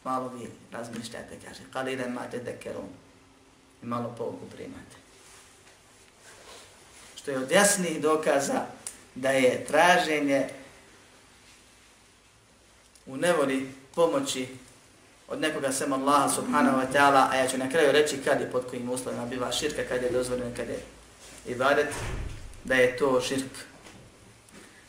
Malo vi razmišljate, kaže, kalile mate dekerom. I malo pouku primate. Što je od jasnih dokaza da je traženje u nevoli pomoći od nekoga sem Allaha subhanahu wa ta'ala, a ja ću na kraju reći kad je pod kojim uslovima biva širka, kad je dozvoljeno, kad je ibadet, da je to širk.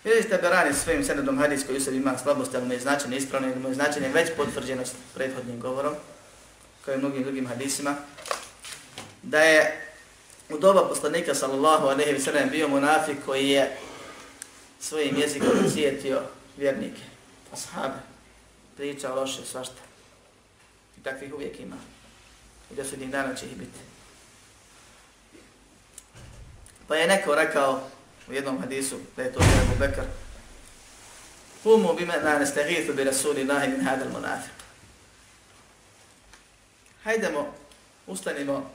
Vidjeli ste Berani svojim senedom hadis koji u sebi ima slabost, ali mu je značenje ispravno, ili mu je značenje već potvrđeno s prethodnim govorom, kao i mnogim drugim hadisima, da je u doba poslanika sallallahu alaihi wa sallam bio munafik koji je svojim jezikom cijetio vjernike, ashabe, priča loše, svašta. I takvih uvijek ima. I da sudnjeg dana će ih biti. Pa je neko rekao u jednom hadisu, da je to Abu Bekr, Kumu bime na nestagithu bi rasuli lahi min hadal munafiq. Hajdemo, ustanimo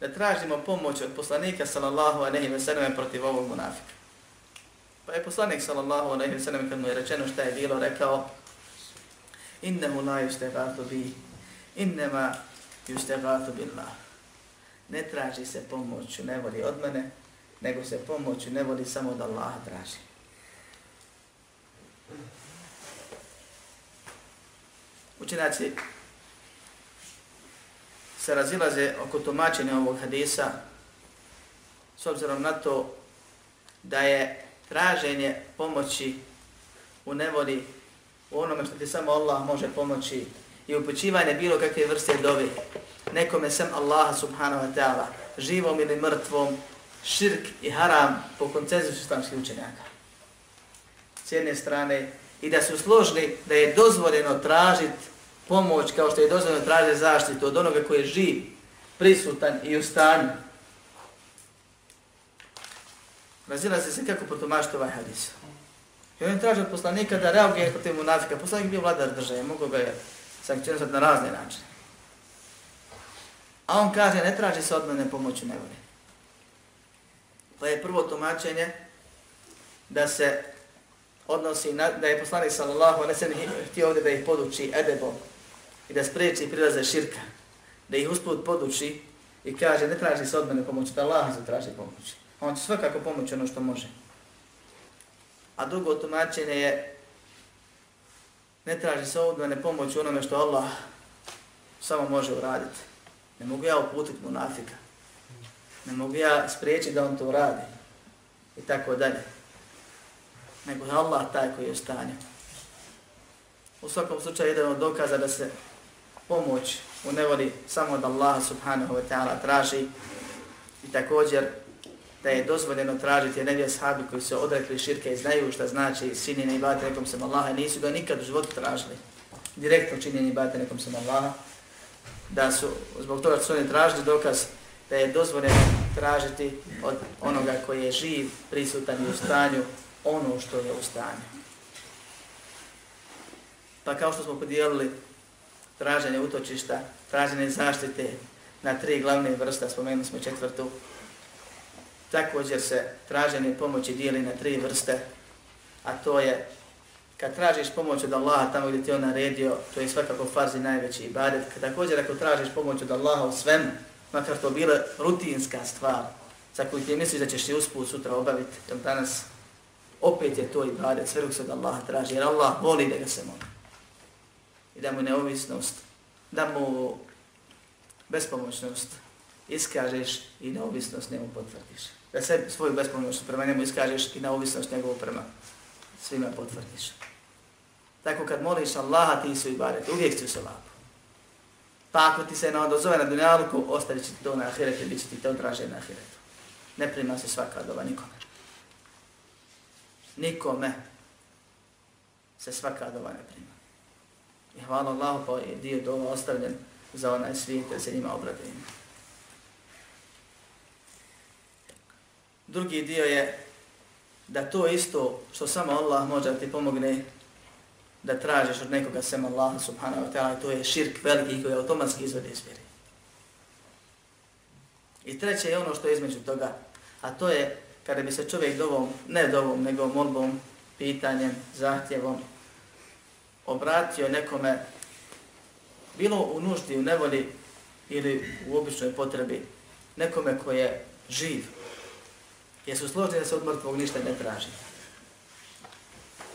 da tražimo pomoć od poslanika sallallahu aleyhi ve sallam protiv ovog munafika. Pa je poslanik sallallahu aleyhi ve sallam kad mu je rečeno šta je bilo rekao innehu la yustaghathu bi innema yustegatu billah. Ne traži se pomoć u nevoli od mene, nego se pomoć u nevoli samo od Allaha traži. Učenjaci se razilaze oko tumačenja ovog hadisa s obzirom na to da je traženje pomoći u nevoli u onome što ti samo Allah može pomoći i upućivanje bilo kakve vrste dove nekome sem Allaha subhanahu wa ta'ala, živom ili mrtvom, širk i haram po koncenzusu islamskih učenjaka. S jedne strane, i da su složni da je dozvoljeno tražiti pomoć kao što je dozvoljeno tražiti zaštitu od onoga koji je živ, prisutan i u stanju. Razila se se kako potomašiti ovaj hadis. I on traži od poslanika da reaguje protiv munafika. Poslanik je bio vladar države, mogo ga je sankcionisati na razne načine. A on kaže, ne traži se od mene pomoću nevoli. Pa je prvo tumačenje da se odnosi na, da je poslanik sallallahu alejhi ve sellem htio ovdje da ih poduči edebom i da spreči prilaze širka, da ih usput poduči i kaže ne traži se od mene pomoć, da Allah se traži pomoć. On će svakako pomoći ono što može. A drugo tumačenje je Ne traži se ovdje ne pomoć onome što Allah samo može uraditi. Ne mogu ja uputiti munafika. Ne mogu ja spriječiti da on to uradi. I tako dalje. Nego je Allah taj koji je u stanju. U svakom slučaju jedan od dokaza da se pomoć u nevoli samo od Allaha subhanahu wa ta'ala traži i također da je dozvoljeno tražiti nevije ashabi koji su odrekli širke i znaju šta znači sinjenje ibadete nekom sam Allaha nisu ga nikad u životu tražili. Direktno činjenje ibadete nekom sam Allaha. Da su, zbog toga su oni tražili dokaz da je dozvoljeno tražiti od onoga koji je živ, prisutan i u stanju ono što je u stanju. Pa kao što smo podijelili traženje utočišta, traženje zaštite na tri glavne vrste, spomenuli smo četvrtu, također se traženje pomoći dijeli na tri vrste, a to je kad tražiš pomoć od Allaha tamo gdje ti on naredio, to je svakako farzi najveći ibadet. Kad također ako tražiš pomoć od Allaha u svemu, makar to bila rutinska stvar, za koju ti misliš da ćeš ti usput sutra obaviti, jer danas opet je to ibadet, sve dok se od Allaha traži, jer Allah voli da ga se moli. I da mu neovisnost, da mu bespomoćnost iskažeš i neovisnost njemu potvrdiš. Da sebi svoju bespomoćnost prema njemu iskažeš i neovisnost njegovu prema svima potvrdiš. Tako kad moliš Allaha, ti su ibadet, uvijek ću se salapu. Pa ako ti se ne odozove na dunjalku, ostavit će ti to na ahiretu, bit će ti to odraže na ahiretu. Ne prima se svaka doba nikome. Nikome se svaka doba ne prima. I hvala Allahu pa je dio dova ostavljen za onaj svijet, da se njima obraduje. Drugi dio je da to isto što samo Allah može da ti pomogne da tražiš od nekoga sem Allaha subhanahu wa ta'ala, to je širk veliki koji automatski izvodi iz vjeri. I treće je ono što je između toga, a to je kada bi se čovjek dovom, ne dovom, nego molbom, pitanjem, zahtjevom, obratio nekome, bilo u nuždi, u nevolji ili u običnoj potrebi, nekome ko je živ, jesu složni da se od mrtvog ništa ne traži.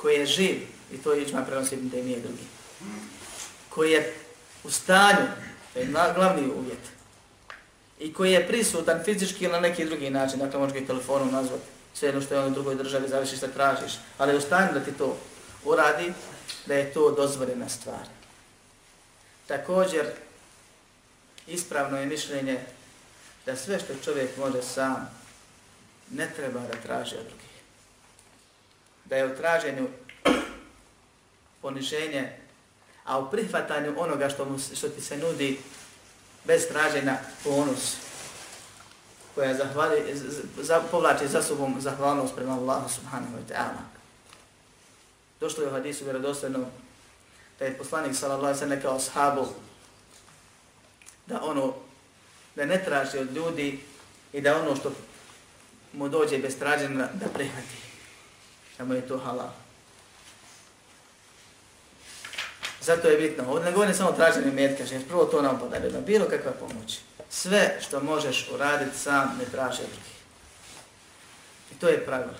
Koji je živ, i to je iđma prenosi Ibn Taymije drugi, koji je u stanju, to je glavni uvjet, i koji je prisutan fizički ili na neki drugi način, dakle možeš ga i telefonom nazvati, sve jedno što je on u drugoj državi, zavisi šta tražiš, ali je u stanju da ti to uradi, da je to dozvoljena stvar. Također, ispravno je mišljenje da sve što čovjek može sam, ne treba da traži od drugih. Da je u traženju poniženje, a u prihvatanju onoga što, mu, što ti se nudi bez traženja ponos koja zahvali, za, povlači za sobom zahvalnost prema Allahu subhanahu wa ta'ala. Došlo je u hadisu vjerodostojno da je poslanik sallallahu alaihi sallam ashabu da ono, da ne traži od ljudi i da ono što mu dođe bez traženja da prihvati. Da mu je to halal. Zato je bitno. Ovdje ne govorim samo traženje metka, jer prvo to nam podari, bilo kakva pomoć. Sve što možeš uraditi sam, ne traži drugih. I to je pravilo.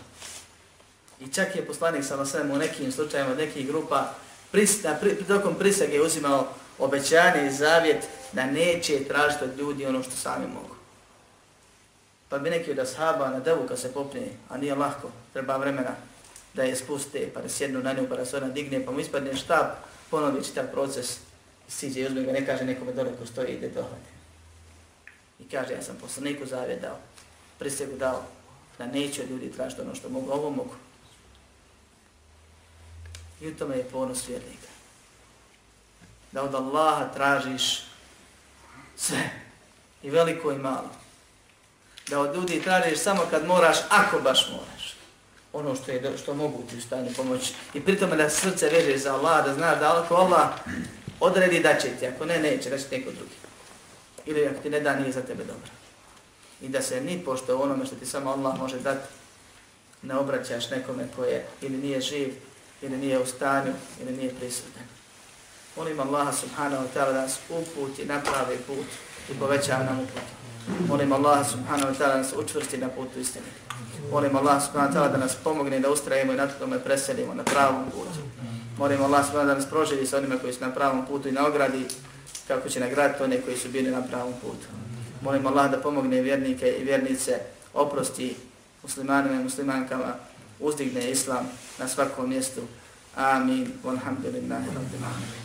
I čak je poslanik sa vasem u nekim slučajima od nekih grupa prisna, pri, tokom prisege uzimao obećanje i zavjet da neće tražiti od ljudi ono što sami mogu. Pa bi neki od ashaba na devu kad se popne, a nije lahko, treba vremena da je spuste, pa da sjednu na nju, pa da se ona digne, pa mu ispadne štab, ponovi čitav proces, siđe i uzme ga, ne kaže nekome dole ko stoji, ide dohvati. I kaže, ja sam poslaniku zavjet dao, prisegu dao, da neće od ljudi tražiti ono što mogu, ovo mogu. I u tome je ponos vjernika. Da od Allaha tražiš sve, i veliko i malo. Da od ljudi tražiš samo kad moraš, ako baš moraš ono što je što mogu ti stane pomoći. I pritom da srce vežeš za Allah, da zna da ako Allah odredi da će ti, ako ne, neće, da će neko drugi. Ili ako ti ne da, nije za tebe dobro. I da se ni pošto onome što ti samo Allah može dati, ne obraćaš nekome koje ili nije živ, ili nije u stanju, ili nije prisutan. Molim Allaha subhanahu wa ta'ala da nas uputi na pravi put i poveća nam uputu. Molim Allah subhanahu wa ta'ala da nas učvrsti na putu istine. Molim Allah subhanahu wa ta'ala da nas pomogne da ustrajemo i na tome preselimo na pravom putu. Molim Allah subhanahu wa ta'ala da nas proživi sa onima koji su na pravom putu i na ogradi, kako će nagraditi one koji su bili na pravom putu. Molim Allah da pomogne vjernike i vjernice, oprosti muslimanima i muslimankama, uzdigne islam na svakom mjestu. Amin. Walhamdulillahi rabbil alamin.